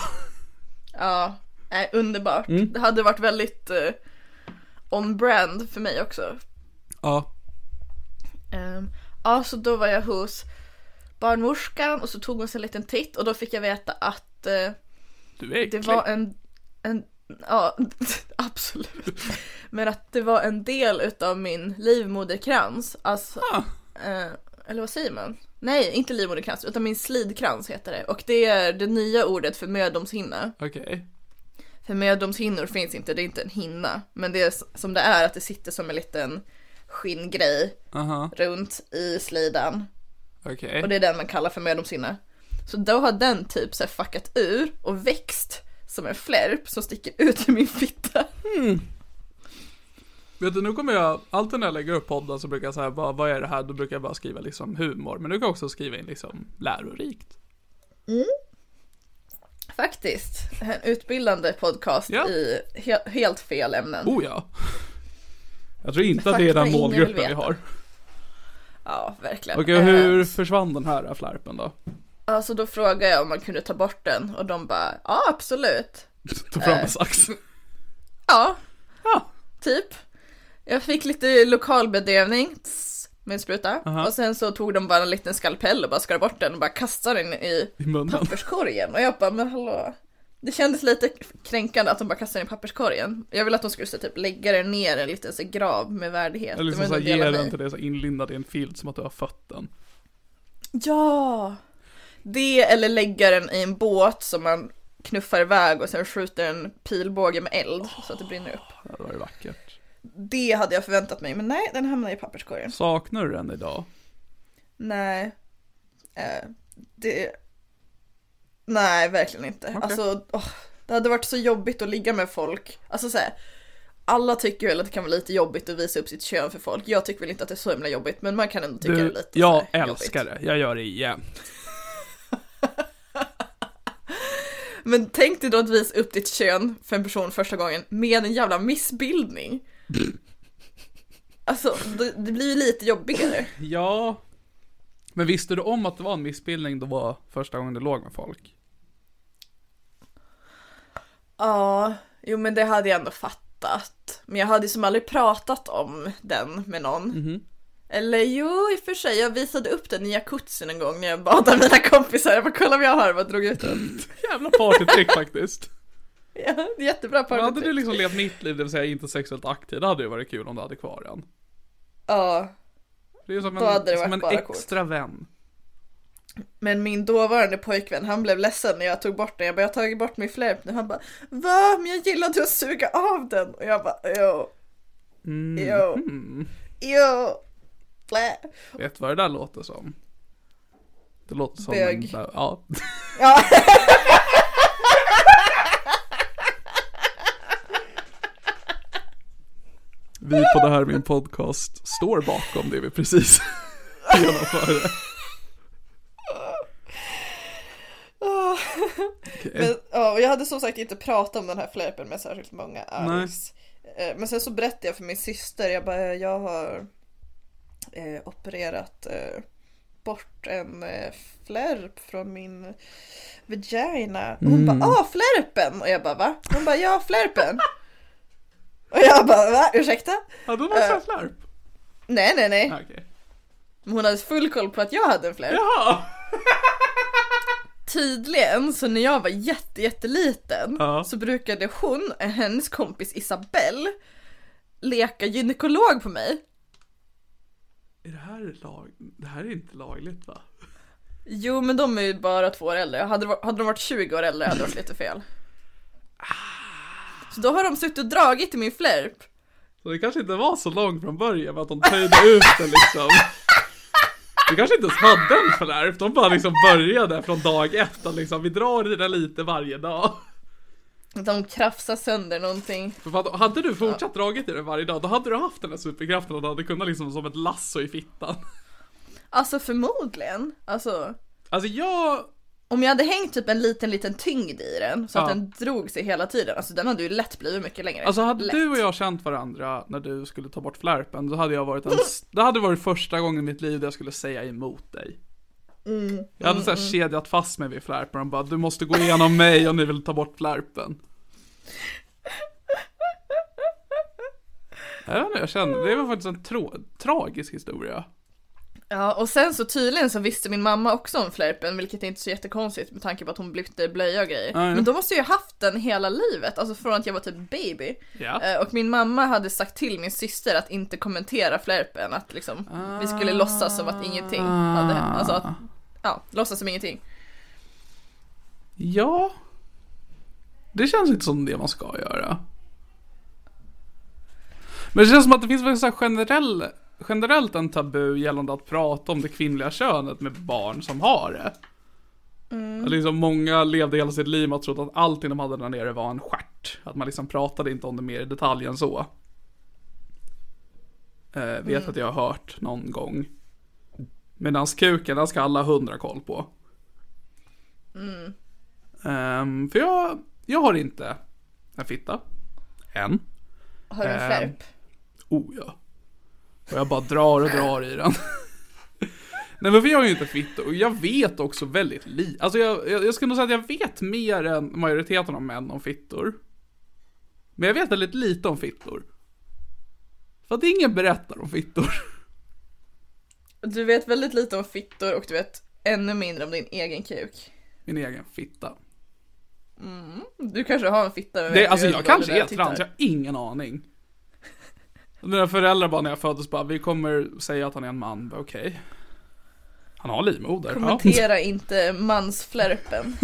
ja, nej, underbart. Mm. Det hade varit väldigt eh, on brand för mig också. Ja. Um, ja, så då var jag hos barnmorskan och så tog hon sig en liten titt och då fick jag veta att eh, Du är det äcklig. var en, en ja *laughs* absolut. Men att det var en del utav min livmoderkrans. Alltså, Ah. eh, eller vad säger man? Nej, inte livmoderkrans utan min slidkrans heter det. Och det är det nya ordet för mödomshinna. Okej. För mödomshinnor finns inte, det är inte en hinna. Men det är som det är att det sitter som en liten skinngrej Aha. runt i slidan. Okej. Och det är den man kallar för mödomshinna. Så då har den typ så här fuckat ur och växt som en flärp som sticker ut ur min fitta. Vet du, nu kommer jag, alltid när jag lägger upp podden så brukar jag säga bara, vad är det här? Då brukar jag bara skriva liksom humor. Men nu kan också skriva in liksom lärorikt. Faktiskt. En utbildande podcast Ja. i he- helt fel ämnen. Oh ja. Jag tror inte att det är den målgruppen vi har. Ja, verkligen. Okej, hur Eh, försvann den här flärpen då? Alltså då frågade jag om man kunde ta bort den och de bara ja absolut. *laughs* Tog fram Eh. en sax. *laughs* Ja. Ja. Typ. Jag fick lite lokalbedövning tss, med en spruta. Aha. Och sen så tog de bara en liten skalpell och bara skar bort den och bara kastade den i I munnen. papperskorgen. Och jag bara, men hallå. Det kändes lite kränkande att de bara kastade den i papperskorgen. Jag ville att de skulle så, typ lägga den ner i en liten så, grav med värdighet. Eller liksom såhär, ge den till dig så inlindad i en filt som att du har fött den. Ja! Det eller lägga den i en båt som man knuffar iväg och sen skjuter en pilbåge med eld så att det brinner upp. Det hade varit vackert. Det hade jag förväntat mig, men nej, den hamnar i papperskorgen. Saknar du den idag? Nej. Eh, det... Nej, verkligen inte. Okej. Alltså, åh, det hade varit så jobbigt att ligga med folk. Alltså så här, alla tycker väl att det kan vara lite jobbigt att visa upp sitt kön för folk. Jag tycker väl inte att det är så himla jobbigt, men man kan ändå tycka det är Du, lite jag älskar jobbigt. det. Jag gör det igen. Men tänk dig då att visa upp ditt kön för en person första gången med en jävla missbildning. Alltså, det, det blir ju lite jobbigare. Ja. Men visste du om att det var en missbildning då var första gången du låg med folk? Ja, jo men det hade jag ändå fattat. Men jag hade ju som aldrig pratat om den med någon. Mhm. Eller jo, i och för sig, jag visade upp den i jacuzzin en gång när jag badade mina kompisar. Jag bara kolla vad jag har, jag bara drog ut den. *laughs* Jävla partytrick faktiskt. *laughs* Ja, jättebra Men hade du liksom levt mitt liv, det vill säga inte sexuellt aktiv, det hade ju varit kul om du hade kvar den. Ja, Det är som Då hade en, det som en extra vän. men min dåvarande pojkvän, han blev ledsen när jag tog bort den. Jag bara, jag har tagit bort min flärp nu. Han bara, va? Men jag gillade att suga av den. Och jag bara, jo, Mm. Jo. Jo. Blä. Vet vad det där låter som? Det låter som Bög. en, ja. Ja. Vi på det här min podcast står bakom det vi precis *laughs* genomförde. Okej. Men, ja, och jag hade som sagt inte pratat om den här flärpen med särskilt många alls. Eh, Men sen så berättade jag för min syster, jag bara, jag har eh, opererat eh, bort en eh, flärp från min vagina. Och hon bara, ah flärpen! Och jag bara, va? Hon bara, ja flärpen! Och jag bara, va? Ursäkta? Hade hon Eh. en flärp? Nej, nej, nej. Okej. Men hon hade full koll på att jag hade en flärp. Jaha! Tydligen, så när jag var jätte, jätteliten Ja. så brukade hon, och hennes kompis Isabelle, leka gynekolog på mig. Är det här lag? Det här är inte lagligt va? Jo men de är ju bara två år äldre, hade, de- hade de varit 20 år äldre hade det varit lite fel. Så då har de suttit och dragit i min flärp. Så det kanske inte var så långt från början med att de töjde ut den liksom. Du kanske inte ens hade en flärp, de bara liksom började från dag ett liksom vi drar i den lite varje dag. De krafsar sönder någonting. För hade du fortsatt dragit i den varje dag, då hade du haft den här superkraften och du hade kunnat liksom som ett lasso i fittan. Alltså förmodligen. Alltså, Alltså jag, om jag hade hängt typ en liten, liten tyngd i den så att Ja. den drog sig hela tiden. Alltså den hade ju lätt blivit mycket längre. alltså hade lätt. du och jag känt varandra när du skulle ta bort flärpen, då hade jag varit en, *laughs* det hade varit första gången i mitt liv där jag skulle säga emot dig. Mm, Jag hade såhär kedjat fast mig vid flärpen och bara du måste gå igenom mig om ni vill ta bort flärpen. Jag vet inte, jag kände, det var faktiskt en trå- tragisk historia. Ja, och sen så tydligen så visste min mamma också om flärpen, vilket är inte så jättekonstigt med tanke på att hon bytte blöja och grejer. Ja. Men då måste jag ju haft den hela livet, alltså från att jag var typ baby. Ja. Eh, Och min mamma hade sagt till min syster att inte kommentera flärpen, att liksom vi skulle låtsas som att ingenting hade hänt. Alltså att, ja, låtsas som ingenting. Ja. Det känns inte som det man ska göra. Men det känns som att det finns väl så generell, generellt en tabu gällande att prata om det kvinnliga könet med barn som har det. Att Liksom många levde hela sitt liv med att tro att allting de hade där nere var en stjärt. Att man liksom pratade inte om det mer i detalj än så. Eh, vet att jag har hört någon gång. Medans kuken, den ska alla hundra koll på. Ehm, för jag, jag har inte en fitta. Än. Har du en Ehm. flärp? Oh ja. Och jag bara drar och drar i den. *laughs* Nej men för jag är ju inte fitta och jag vet också väldigt lite. Alltså jag, jag, jag skulle nog säga att jag vet mer än majoriteten av män om fittor. Men jag vet väldigt lite om fittor. För att ingen berättar om fittor. *laughs* Du vet väldigt lite om fittor och du vet ännu mindre om din egen kuk. Min egen fitta. Du kanske har en fitta Det, alltså jag kanske är trans, jag har ingen aning. *laughs* Mina föräldrar bara när jag föddes bara, vi kommer säga att han är en man, okej. Han har livmoder. Ja. Kommentera *laughs* inte mansflärpen.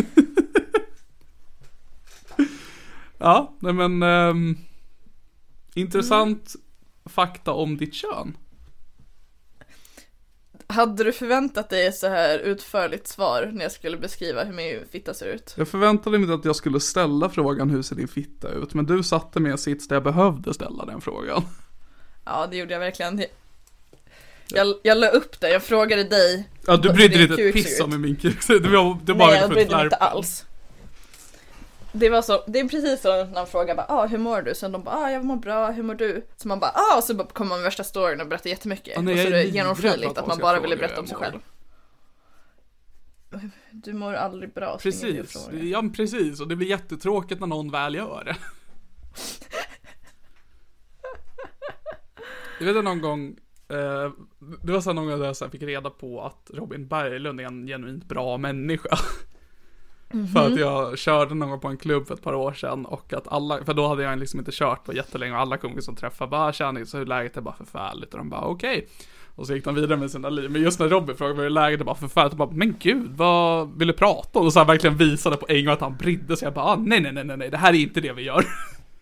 *laughs* ja, nej men ehm, Intressant fakta om ditt kön. Hade du förväntat dig ett så här utförligt svar när jag skulle beskriva hur min fitta ser ut? Jag förväntade mig inte att jag skulle ställa frågan hur ser din fitta ut, men du satte mig i en sits där jag behövde ställa den frågan. Ja, det gjorde jag verkligen. Jag, jag la upp det, jag frågade dig. Ja, du brydde dig inte ett piss om hur min kuk ser ut. Det var, det var Nej, jag brydde mig inte alls. Det var så, det är precis så när man frågar bara ah, hur mår du? Så de bara ah, jag mår bra, hur mår du? Så man bara ah, och så kommer man med värsta storyn och berättar jättemycket. Ja, nej, och så är det genomskinligt att, man någon bara ville berätta om sig själv. Du mår aldrig bra. Precis, ja precis. Och det blir jättetråkigt när någon väl gör det. Jag vet att någon gång, eh, det var så någon gång där jag så fick reda på att Robin Berglund är en genuint bra människa. För att jag körde någon gång på en klubb för ett par år sedan och att alla, för då hade jag liksom inte kört på jättelänge och alla kompisar som träffade bara tjena, så hur läget är bara förfärligt och de bara okej. Och så gick de vidare med sina liv. Men just när Robin frågade hur läget är bara förfärligt, och bara men gud, vad vill du prata om? Och så här verkligen visade på en gång att han brydde sig. Jag bara ah, nej, nej, nej, nej, nej, det här är inte det vi gör.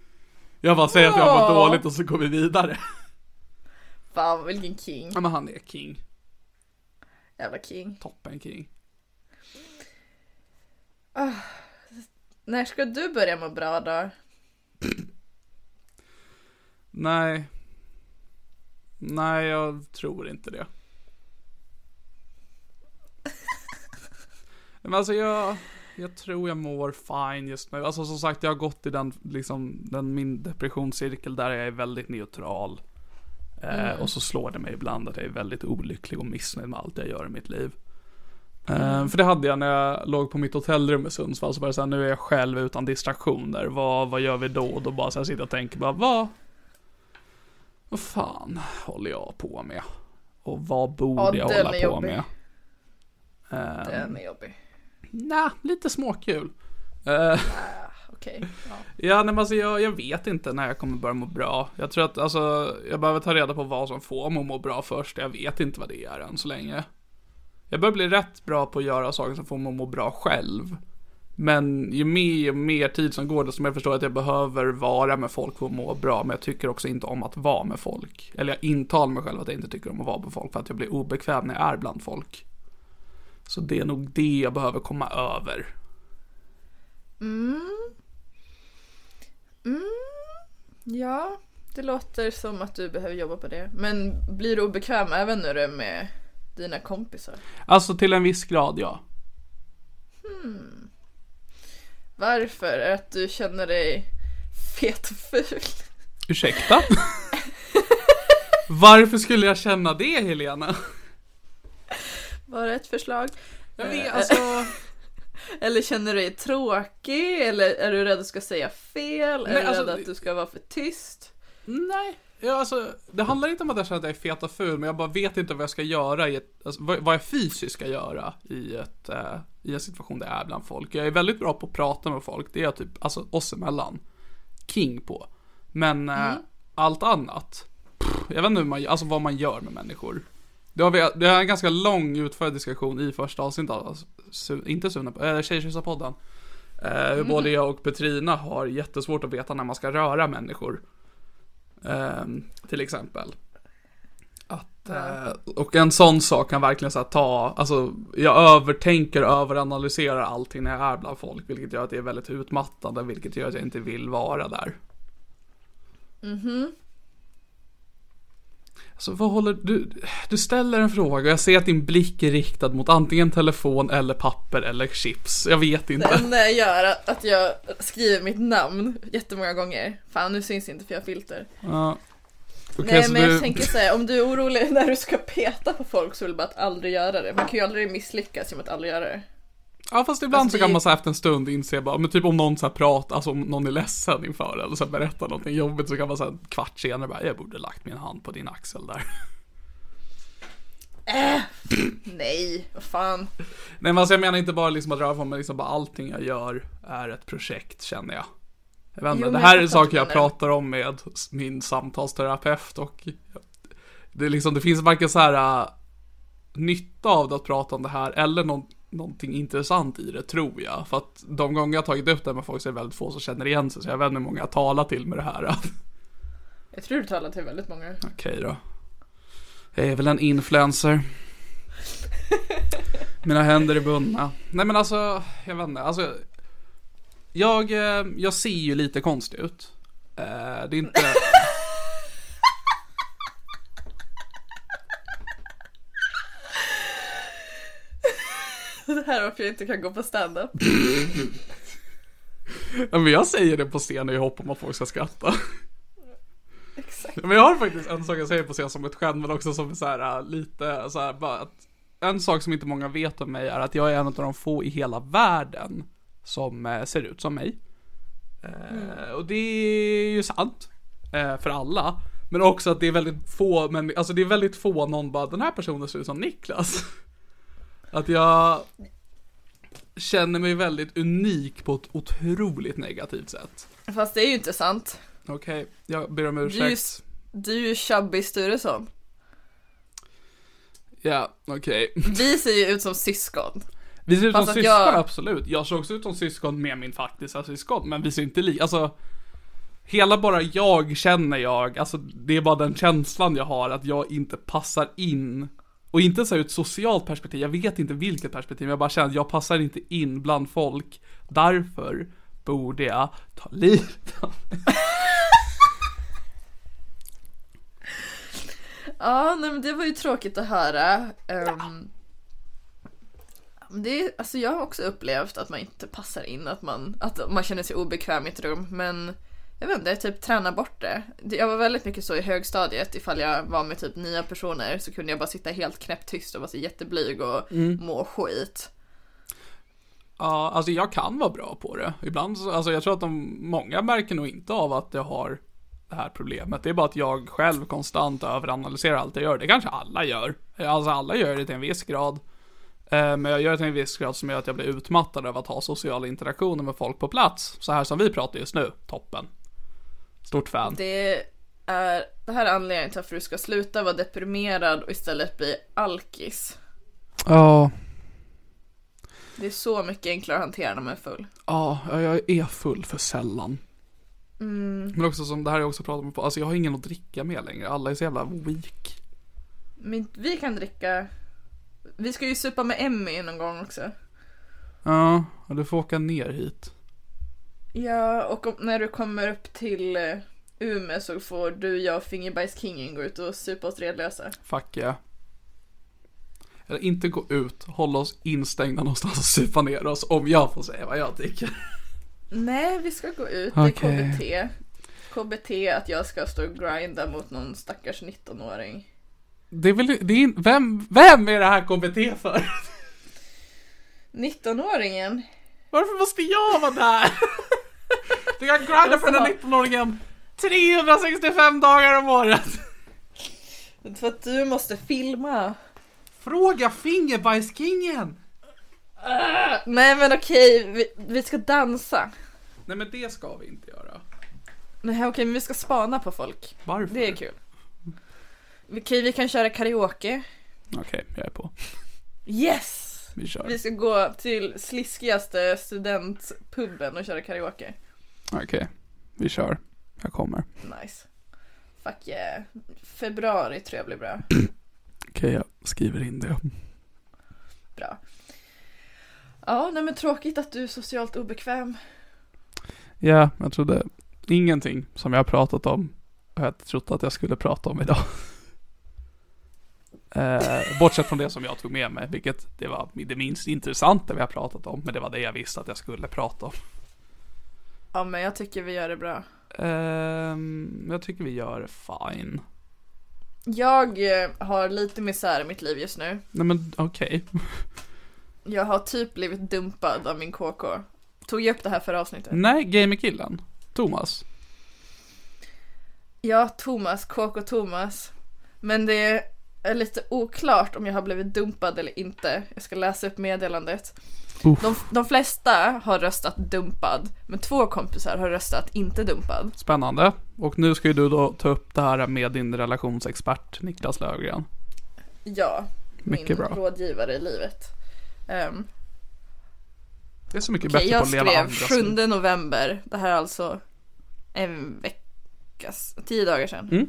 *laughs* Jag bara säger att jag mår dåligt och så går vi vidare. Fan vilken king. Ja men han är king, Jävla king. toppen king. När ska du börja må bra då? Nej. Nej, jag tror inte det. Men alltså jag, jag tror jag mår fine just nu. Alltså som sagt, jag har gått i den, liksom, den min depressionscirkel där jag är väldigt neutral. Eh, och så slår det mig ibland att jag är väldigt olycklig och missnöjd med allt jag gör i mitt liv. Eh, för det hade jag när jag låg på mitt hotellrum i Sundsvall, så var det så här, nu är jag själv utan distraktioner. Vad, vad gör vi då? Och då bara så här sitter jag och tänker bara, vad, vad fan håller jag på med? Och vad borde Ja, jag hålla på jobbig. med? Eh, Den är jobbig. Nja, lite småkul. Eh, *laughs* Okej. Ja. ja, nej, men alltså jag, jag vet inte när jag kommer börja må bra. Jag tror att, alltså, jag behöver ta reda på vad som får mig att må bra först. Jag vet inte vad det är än så länge. Jag börjar bli rätt bra på att göra saker som får mig att må bra själv. Men ju mer och mer tid som går, desto mer förstår jag att jag behöver vara med folk för att må bra. Men jag tycker också inte om att vara med folk. Eller jag intalar mig själv att jag inte tycker om att vara med folk för att jag blir obekväm när jag är bland folk. Så det är nog det jag behöver komma över. Mm. Mm. ja, det låter som att du behöver jobba på det. Men blir du obekväm även när du är med dina kompisar? Alltså till en viss grad, ja. Varför? Är det att du känner dig fet och ful? Ursäkta? *laughs* Varför skulle jag känna det, Helena? Var det ett förslag? Jag vet, alltså... *laughs* Eller känner du dig tråkig? Eller är du rädd att du ska säga fel? Nej, är du alltså, rädd att du ska vara för tyst? Nej. Ja, alltså, det handlar inte om att jag känner att jag är fet och ful, men jag bara vet inte vad jag ska göra i ett, alltså, vad, vad jag fysiskt ska göra i ett, eh, i en situation där jag är bland folk. Jag är väldigt bra på att prata med folk, det är jag typ, alltså oss emellan, king på. Men eh, allt annat, pff, jag vet inte hur man, alltså vad man gör med människor. Det har, vi, det är en ganska lång utförlig diskussion i första avsnittet, alltså, su, inte Sune, äh, Tjejtjusarpodden. Eh, Både jag och Petrina har jättesvårt att veta när man ska röra människor. Ehm, till exempel. Att, eh, och en sån sak kan verkligen så ta, alltså jag övertänker, överanalyserar allting när jag är bland folk, vilket gör att det är väldigt utmattande, vilket gör att jag inte vill vara där. Alltså vad håller du, du ställer en fråga och jag ser att din blick är riktad mot antingen telefon eller papper eller chips. Jag vet Det inte. enda jag gör att jag skriver mitt namn jättemånga gånger. Fan nu syns inte för jag har filter. Ja. Okej, Nej men jag du- tänker säga om du är orolig *laughs* när du ska peta på folk så vill du bara att aldrig göra det. Man kan ju aldrig misslyckas genom att aldrig göra det. Ja fast ibland Alltså, så kan man så efter en stund inse bara, men typ om någon så här pratar, alltså om någon är ledsen inför eller så berättar någonting jobbigt så kan man så en kvart senare bara, jag borde lagt min hand på din axel där. Nej, vad fan. Nej men alltså jag menar inte bara liksom att röra på mig, liksom bara allting jag gör är ett projekt känner jag. Jag vet inte, Jo, det här är saker jag pratar om med min samtalsterapeut och det är liksom, det finns varken så här äh, nytta av det att prata om det här eller någon, någonting intressant i det tror jag. För att de gånger jag har tagit upp det med folk så är det väldigt få som känner igen sig så jag vet inte hur många jag talar till med det här. *laughs* Jag tror du talar till väldigt många. Okej då. Jag är väl en influencer. Mina händer är bundna. Nej men alltså, jag vet inte. Alltså, jag, eh, jag ser ju lite konstig ut. Eh, Det är inte... Det här är varför jag inte kan gå på stand-up. *laughs* Ja, men jag säger det på scen i hopp om att folk ska skratta. Exakt. Men jag har faktiskt en sak jag säger på scen som ett skämt men också som så här, äh, lite så här, bara att en sak som inte många vet om mig är att jag är en av de få i hela världen som eh, ser ut som mig. Eh, och det är ju sant för alla. Men också att det är väldigt få, men alltså det är väldigt få någon bara den här personen ser ut som Niklas. *laughs* Att jag känner mig väldigt unik på ett otroligt negativt sätt. Fast det är ju inte sant. Okej, jag ber om ursäkt. du är ju Chubby Sturesson. Ja, okej. *laughs* Vi ser ju ut som syskon. Vi ser ut som Fast att syskon, jag- absolut. Jag ser också ut som syskon med min faktiska syskon, men vi ser inte lika, alltså Hela bara jag känner jag, alltså det är bara den känslan jag har att jag inte passar in och inte så här ur ett socialt perspektiv, jag vet inte vilket perspektiv, men jag bara känner att jag passar inte in bland folk Därför borde jag ta livet av mig. *laughs* Ja, nej men det var ju tråkigt att höra. Um, det är, alltså jag har också upplevt att man inte passar in, att man, att man känner sig obekväm i ett rum. Men jag vet inte, typ träna bort det. Jag var väldigt mycket så i högstadiet, ifall jag var med typ nya personer så kunde jag bara sitta helt knäpptyst och vara så jätteblyg och må skit. Ja, alltså jag kan vara bra på det. Ibland så, alltså jag tror att de, många märker nog inte av att jag har det här problemet. Det är bara att jag själv konstant överanalyserar allt jag gör. Det kanske alla gör. Alltså alla gör det till en viss grad. Eh, Men jag gör det till en viss grad som gör att jag blir utmattad av att ha sociala interaktioner med folk på plats. Så här som vi pratar just nu. Toppen. Stort fan. Det är, det här är anledningen till varför du ska sluta vara deprimerad och istället bli alkis. Ja, Det är så mycket enklare att hantera när man är full. ja, jag är full för sällan. Mm. Men också som det här jag också pratat om alltså jag har ingen att dricka med längre. Alla är så jävla weak. Men vi kan dricka. Vi ska ju supa med Emmy någon gång också. Ja, du får åka ner hit. Ja, och om, när du kommer upp till eh, Umeå så får du, jag och Fingerbajskingen gå ut och supa oss redlösa. Fuck yeah. Eller inte gå ut, hålla oss instängda någonstans och supa ner oss om jag får säga vad jag tycker. Nej, vi ska gå ut. Det är Okej. KBT. KBT att jag ska stå och grinda mot någon stackars 19-åring. Det är väl, det är, vem, vem är det här KBT för? 19-åringen? Varför måste jag vara där? Du kan grinda för den här 19-åringen 365 dagar om året. För att du måste filma. Fråga Fingerbajskingen. Nej men okej, vi, vi ska dansa. Nej men det ska vi inte göra. Nej okej, men vi ska spana på folk. Varför? Det är kul. Okej, vi kan köra karaoke. Okej, jag är på. Yes! Vi kör. Vi ska gå till sliskigaste studentpuben och köra karaoke. Okej, vi kör. Jag kommer. Nice. Fuck yeah. Februari tror jag blir bra. *clears throat* Okej, jag skriver in det. Bra. Ja, nej men tråkigt att du är socialt obekväm. Ja, jag trodde ingenting som jag har pratat om har jag trott att jag skulle prata om idag. *laughs* Eh, bortsett från det som jag tog med mig, vilket det var det minst intressanta vi har pratat om, men det var det jag visste att jag skulle prata om. Ja, men jag tycker vi gör det bra. Ehm, jag tycker vi gör fine. Jag eh, har lite misär i mitt liv just nu. Nej men okej. *laughs* Jag har typ blivit dumpad av min KK. Tog jag upp det här förra avsnittet? Nej, gamerkillen. Thomas. Ja, Thomas, KK Thomas. Men det är lite oklart om jag har blivit dumpad eller inte. Jag ska läsa upp meddelandet. De, de flesta har röstat dumpad, men två kompisar har röstat inte dumpad. Spännande. Och nu ska ju du då ta upp det här med din relationsexpert Niklas Löfgren. Ja, Mycket min bra. rådgivare i livet. Ehm, Det är så mycket Okej, bättre på jag att leva skrev andras 7 liv. november, det här är alltså en veckas, tio dagar sedan. Mm.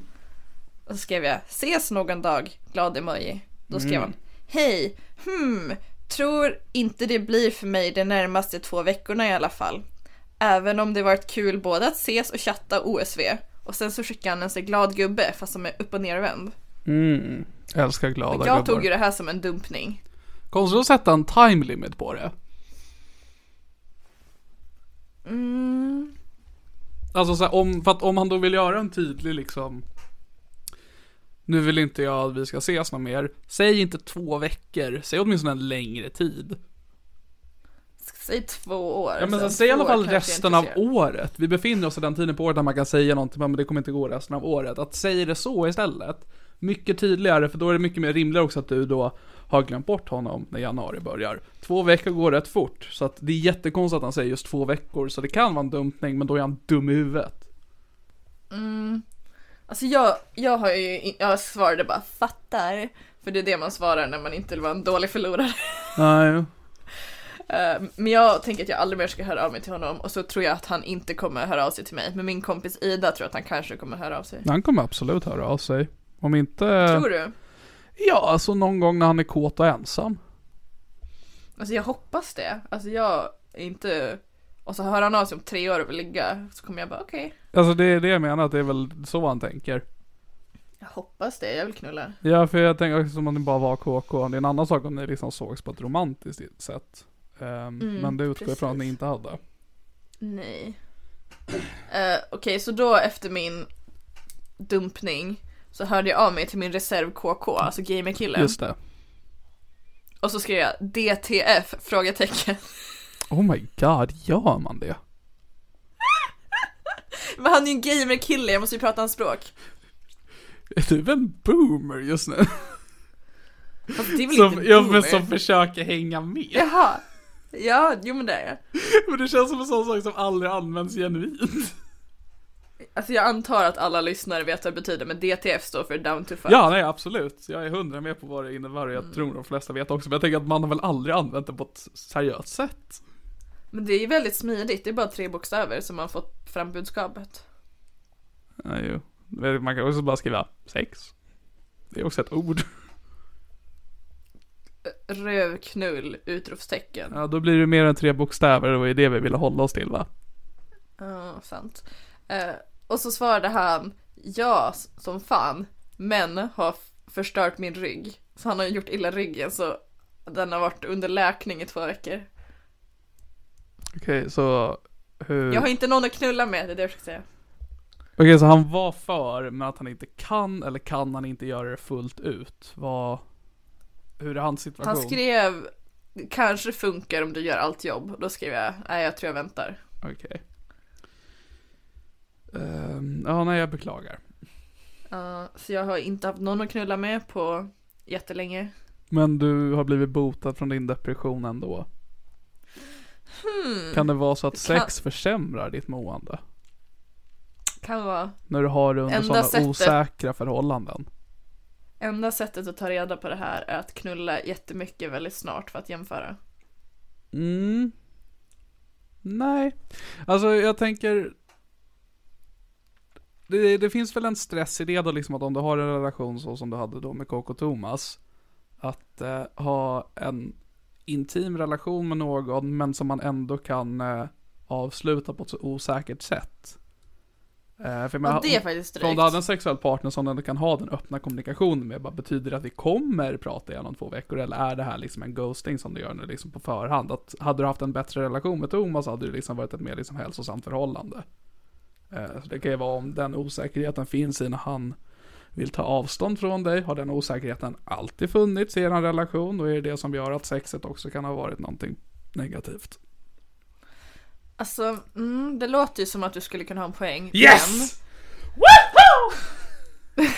Och så skrev jag, ses någon dag, glad emoji. Då skrev Mm. han, hej, hmm, tror inte det blir för mig de närmaste två veckorna i alla fall. Även om det varit kul både att ses och chatta OSV. Och sen så skickade han en så glad gubbe fast som är upp och nervänd. Mm. Jag älskar glada Jag gubbar. tog ju det här som en dumpning. Konstigt att sätta en time limit på det. Mm, Alltså så här, om, för att om han då vill göra en tydlig liksom Nu vill inte jag att vi ska ses någon mer. Säg inte två veckor, säg åtminstone en längre tid. Säg två år. Ja men så, säg i alla fall resten av året. Vi befinner oss i den tiden på året där man kan säga någonting Men det kommer inte gå resten av året. Att säga det så istället Mycket tydligare för då är det mycket mer rimligare också att du då har glömt bort honom när januari börjar. Två veckor går rätt fort, så att det är jättekonstigt att han säger just två veckor, så det kan vara en dumpning, men då är han dum i huvudet. Alltså jag, jag har ju, jag svarade bara fattar. För det är det man svarar när man inte vill vara en dålig förlorare. Nej, Eh, Men jag tänker att jag aldrig mer ska höra av mig till honom och så tror jag att han inte kommer höra av sig till mig. Men min kompis Ida tror att han kanske kommer höra av sig. han kommer absolut höra av sig. Om inte... Tror du? Ja, alltså någon gång när han är kåt och ensam. Alltså jag hoppas det. Alltså jag är inte... Och så hör han av sig om tre år och vill ligga. Så kommer jag bara okej. Alltså det är det jag menar, att det är väl så han tänker. Jag hoppas det, jag vill knulla. Ja, för jag tänker också som om det bara var KK. Det är en annan sak om ni liksom sågs på ett romantiskt sätt. Ehm, men det utgår ifrån att ni inte hade. Nej. Eh, Okej, så då efter min dumpning så hörde jag av mig till min reserv KK, alltså gamerkillen. Just det. Och så skrev jag DTF? Frågetecken. Oh my god, gör man det? *laughs* Men han är ju en gamerkille, jag måste ju prata hans språk. Är du en boomer just nu? Alltså, det är väl Som, inte ja, men som försöker hänga med. Jaha. Ja, jo men det är jag. Men det känns som en sån sak som aldrig används genuint. Alltså jag antar att alla lyssnare vet vad det betyder, men DTF står för down to fuck. Ja, nej absolut. Jag är hundra med på vad det innebär och Mm. jag tror de flesta vet också. Men jag tänker att man har väl aldrig använt det på ett seriöst sätt. Men det är ju väldigt smidigt, det är bara tre bokstäver som man fått fram budskapet. Ja, jo. Man kan också bara skriva sex. Det är också ett ord. Rövknull! Utropstecken. Ja, då blir det mer än tre bokstäver och det är det vi vill hålla oss till va? Ja, sant. Eh, och så svarade han ja, som fan, men har förstört min rygg. Så han har gjort illa ryggen så den har varit under läkning i två veckor. Okej, så hur... Jag har inte någon att knulla med, det är det jag försöker säga. Okej, så han var för, men att han inte kan, eller kan han inte göra det fullt ut? Vad... Hur är hans situation? Han skrev kanske funkar om du gör allt jobb. Då skrev jag nej jag tror jag väntar. Okej. Ehm, ja, nej jag beklagar. Uh, så jag har inte haft någon att knulla med på jättelänge. Men du har blivit botad från din depression ändå? Kan det vara så att Hmm. Kan- sex försämrar ditt mående? Kan vara. När du har det under Enda sådana sättet- osäkra förhållanden? Enda sättet att ta reda på det här är att knulla jättemycket väldigt snart för att jämföra. Mm. Nej. Alltså jag tänker det, det finns väl en stress i det då liksom att om du har en relation så som du hade då med Coco Thomas Att eh, ha en intim relation med någon men som man ändå kan eh, avsluta på ett så osäkert sätt eh, för Ja, det är faktiskt för om drygt. du hade en sexuell partner som ändå kan ha den öppna kommunikationen med, bara betyder det att vi kommer prata igen om två veckor eller är det här liksom en ghosting som du gör nu liksom på förhand? Att hade du haft en bättre relation med Thomas hade det liksom varit ett mer liksom hälsosamt förhållande. Eh, så det kan ju vara om den osäkerheten finns i när han vill ta avstånd från dig? Har den osäkerheten alltid funnits i er relation? Och är det det som gör att sexet också kan ha varit någonting negativt? Alltså, mm, det låter ju som att du skulle kunna ha en poäng. Yes! Men,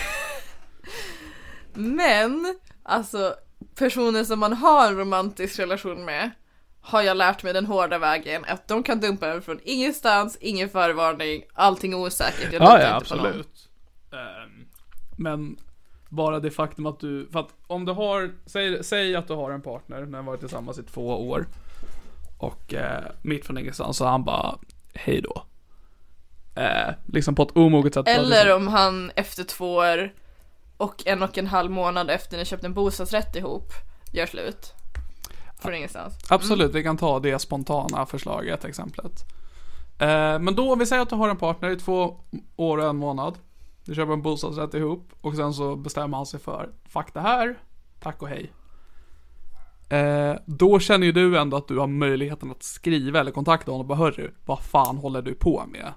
*laughs* men alltså personer som man har en romantisk relation med har jag lärt mig den hårda vägen att de kan dumpa över från ingenstans, ingen förvarning, allting osäkert. Jag Ja, litar ja, inte på någon. absolut. Ehm, men bara det faktum att du, för att om du har, säg, säg att du har en partner, ni har varit tillsammans i två år. Och eh, mitt från ingenstans så han bara, hej då. Eh, liksom på ett omoget sätt. Eller om han efter två år och en och en halv månad efter ni köpt en bostadsrätt ihop gör slut. Från ingenstans. Absolut, vi kan ta det spontana förslaget, exemplet. Eh, men då, om vi säger att du har en partner i två år och en månad. Du köper en bostadsrätt ihop och sen så bestämmer han sig för, fuck det här, tack och hej. Eh, då känner ju du ändå att du har möjligheten att skriva eller kontakta honom och bara hörru, vad fan håller du på med?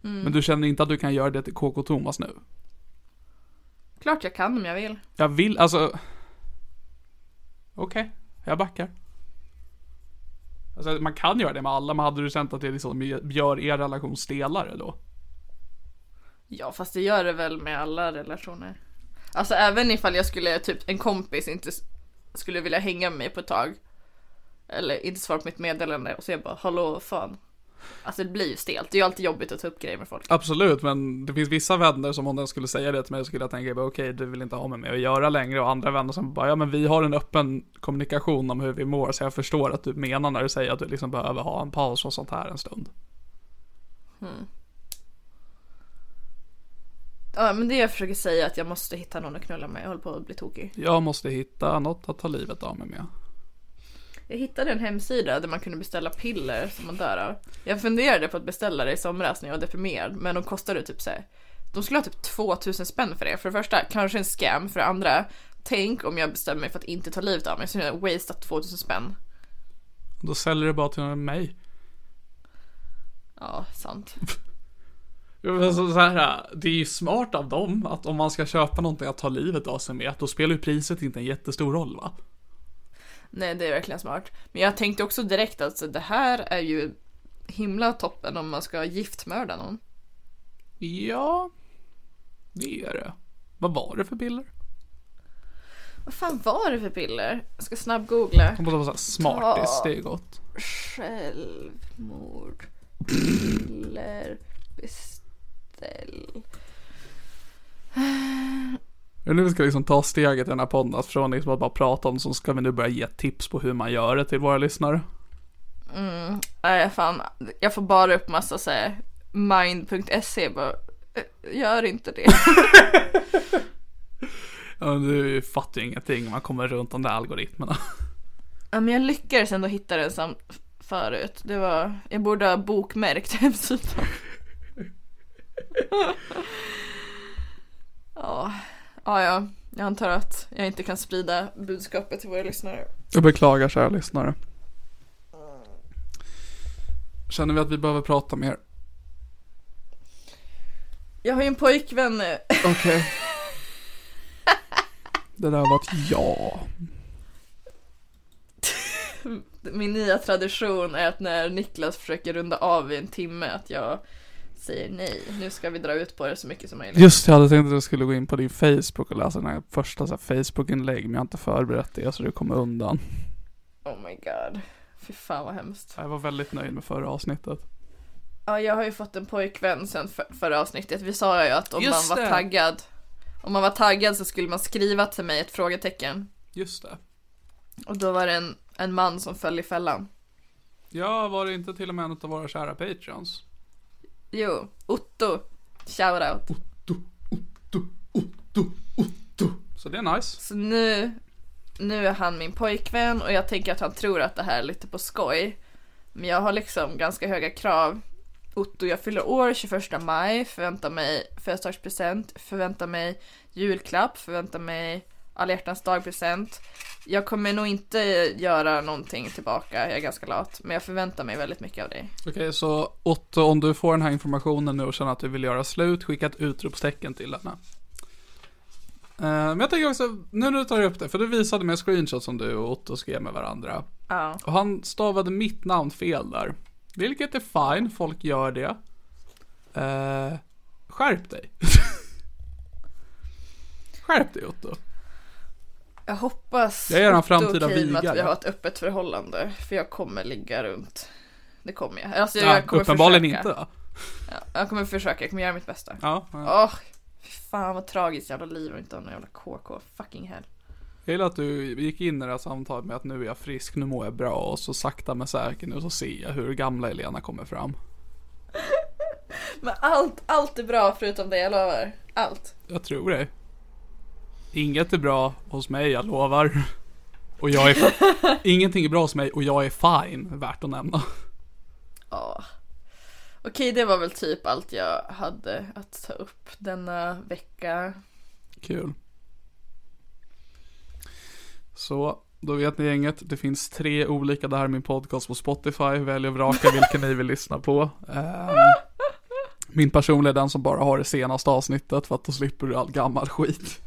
Men du känner inte att du kan göra det till KK Thomas nu? Klart jag kan om jag vill. Jag vill, alltså... Okej, jag backar. Alltså, man kan göra det med alla, men hade du känt att det liksom gör er relation stelare då? Ja fast det gör det väl med alla relationer. Alltså även ifall jag skulle, typ en kompis inte skulle vilja hänga med mig på ett tag. Eller inte svara på mitt meddelande och så jag bara hallå fan. Alltså det blir ju stelt, det är ju alltid jobbigt att ta upp grejer med folk. Absolut, men det finns vissa vänner som om den skulle säga det till mig skulle jag tänka okej, du vill inte ha med mig att göra längre och andra vänner som bara ja men vi har en öppen kommunikation om hur vi mår så jag förstår att du menar när du säger att du liksom behöver ha en paus och sånt här en stund. Ja men det jag försöker säga är att jag måste hitta någon att knulla med, jag håller på att bli tokig. Jag måste hitta något att ta livet av mig med. Jag hittade en hemsida där man kunde beställa piller som man dör av. Jag funderade på att beställa det i somras när jag var deprimerad, men de kostade typ såhär. De skulle ha typ 2000 spänn för det. För det första, kanske en scam. För det andra, tänk om jag bestämmer mig för att inte ta livet av mig, så jag har wasteat 2000 spänn. Då säljer du bara till mig. Ja, sant. *laughs* Men Så, här, det är ju smart av dem att om man ska köpa någonting att ta livet av sig med, då spelar ju priset inte en jättestor roll va? Nej, det är verkligen smart. Men jag tänkte också direkt att så det här är ju himla toppen om man ska giftmörda någon. Ja, det är det. Vad var det för piller? Vad fan var det för piller? Jag ska snabb googla. Det måste vara smartis, det är gott. Självmord. *sniffs* Piller. Beställ. Men nu ska vi liksom ta steget i den här podden, att från liksom att bara prata om så ska vi nu börja ge tips på hur man gör det till våra lyssnare. Nej fan, jag får bara upp massa såhär mind.se bara "Eh, Gör inte det. *laughs* Ja, men du fattar ju ingenting man kommer runt de där algoritmerna. ja, men jag lyckades ändå hitta den sam- förut. Det var, jag borde ha bokmärkt *laughs* hemsidan. Ja, ja, ja. Jag antar att jag inte kan sprida budskapet till våra lyssnare. Jag beklagar kära lyssnare. Känner vi att vi behöver prata mer? Jag har ju en pojkvän nu. Okej. Det där var ett ja. Min nya tradition är att när Niklas försöker runda av i en timme att jag säger nej. Nu ska vi dra ut på det så mycket som möjligt. Just jag hade tänkt att jag skulle gå in på din Facebook och läsa den här första så här, Facebook-inlägg, men jag har inte förberett det så du kommer undan. Oh my god. Fy fan vad hemskt. Jag var väldigt nöjd med förra avsnittet. Ja, jag har ju fått en pojkvän sen för, förra avsnittet. Vi sa ju att om Just man var det. taggad om man var taggad så skulle man skriva till mig ett frågetecken. Just det. Och då var det en, en man som föll i fällan. Ja, var det inte till och med en av våra kära patreons? Jo, Otto. Shoutout. Så det är nice. Så nu, nu är han min pojkvän och jag tänker att han tror att det här är lite på skoj. Men jag har liksom ganska höga krav. Otto, jag fyller år 21 maj, förväntar mig födelsedagspresent, förväntar mig julklapp, förväntar mig alla hjärtans dag-present. Jag kommer nog inte göra någonting tillbaka, jag är ganska lat, men jag förväntar mig väldigt mycket av dig. Okej, så Otto, om du får den här informationen nu och känner att du vill göra slut, skicka ett utropstecken till henne. Eh, men jag tänker också, nu när du tar upp det, för du visade mig en screenshot som du och Otto skrev med varandra. Ja. Och han stavade mitt namn fel där. Vilket är fine, folk gör det. Eh, skärp dig. *laughs* skärp dig Otto. Jag hoppas Jag är Otto framtida okej med att vi har ett öppet förhållande. För jag kommer ligga runt. Det kommer jag. Alltså, Ja, jag kommer uppenbarligen försöka. inte va? Ja, jag kommer försöka, jag kommer göra mitt bästa. Ja, ja. Åh, fy fan vad tragiskt jävla liv och inte ha någon jävla KK. Fucking hell. Jag gillar att du gick in i det här samtalet med att nu är jag frisk, nu mår jag bra och så sakta men säkert nu så ser jag hur gamla Elena kommer fram. *laughs* Men allt, allt är bra förutom det jag lovar. Allt. Jag tror det. Inget är bra hos mig, jag lovar. Och jag är... *laughs* Ingenting är bra hos mig och jag är fine, värt att nämna. Ja. Okej, det var väl typ allt jag hade att ta upp denna vecka. Kul. Så, då vet ni gänget. Det finns tre olika, det här är min podcast på Spotify. Välj och vraka vilken ni vill lyssna på. Ehm, min personliga är den som bara har det senaste avsnittet för att då slipper du all gammal skit.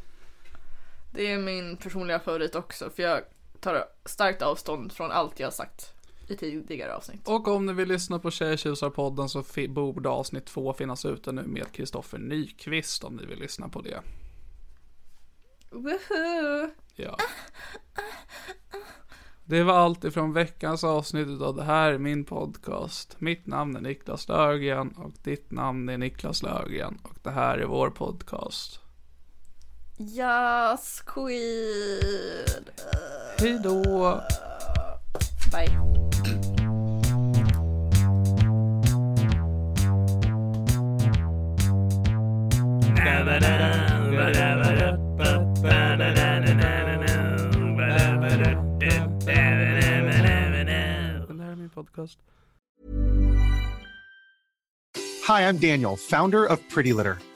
Det är min personliga favorit också för jag tar starkt avstånd från allt jag har sagt i tidigare avsnitt. Och om ni vill lyssna på Tjejtjusar-podden så borde avsnitt två finnas ute nu med Kristoffer Nyqvist om ni vill lyssna på det. Woohoo! Ja. Det var allt ifrån veckans avsnitt av det här är min podcast. Mitt namn är Niklas Löfgren och ditt namn är Niklas Löfgren och det här är vår podcast. Yes, queen! Hej då! Bye. Det här är min podcast. Hi, I'm Daniel, founder of Pretty Litter.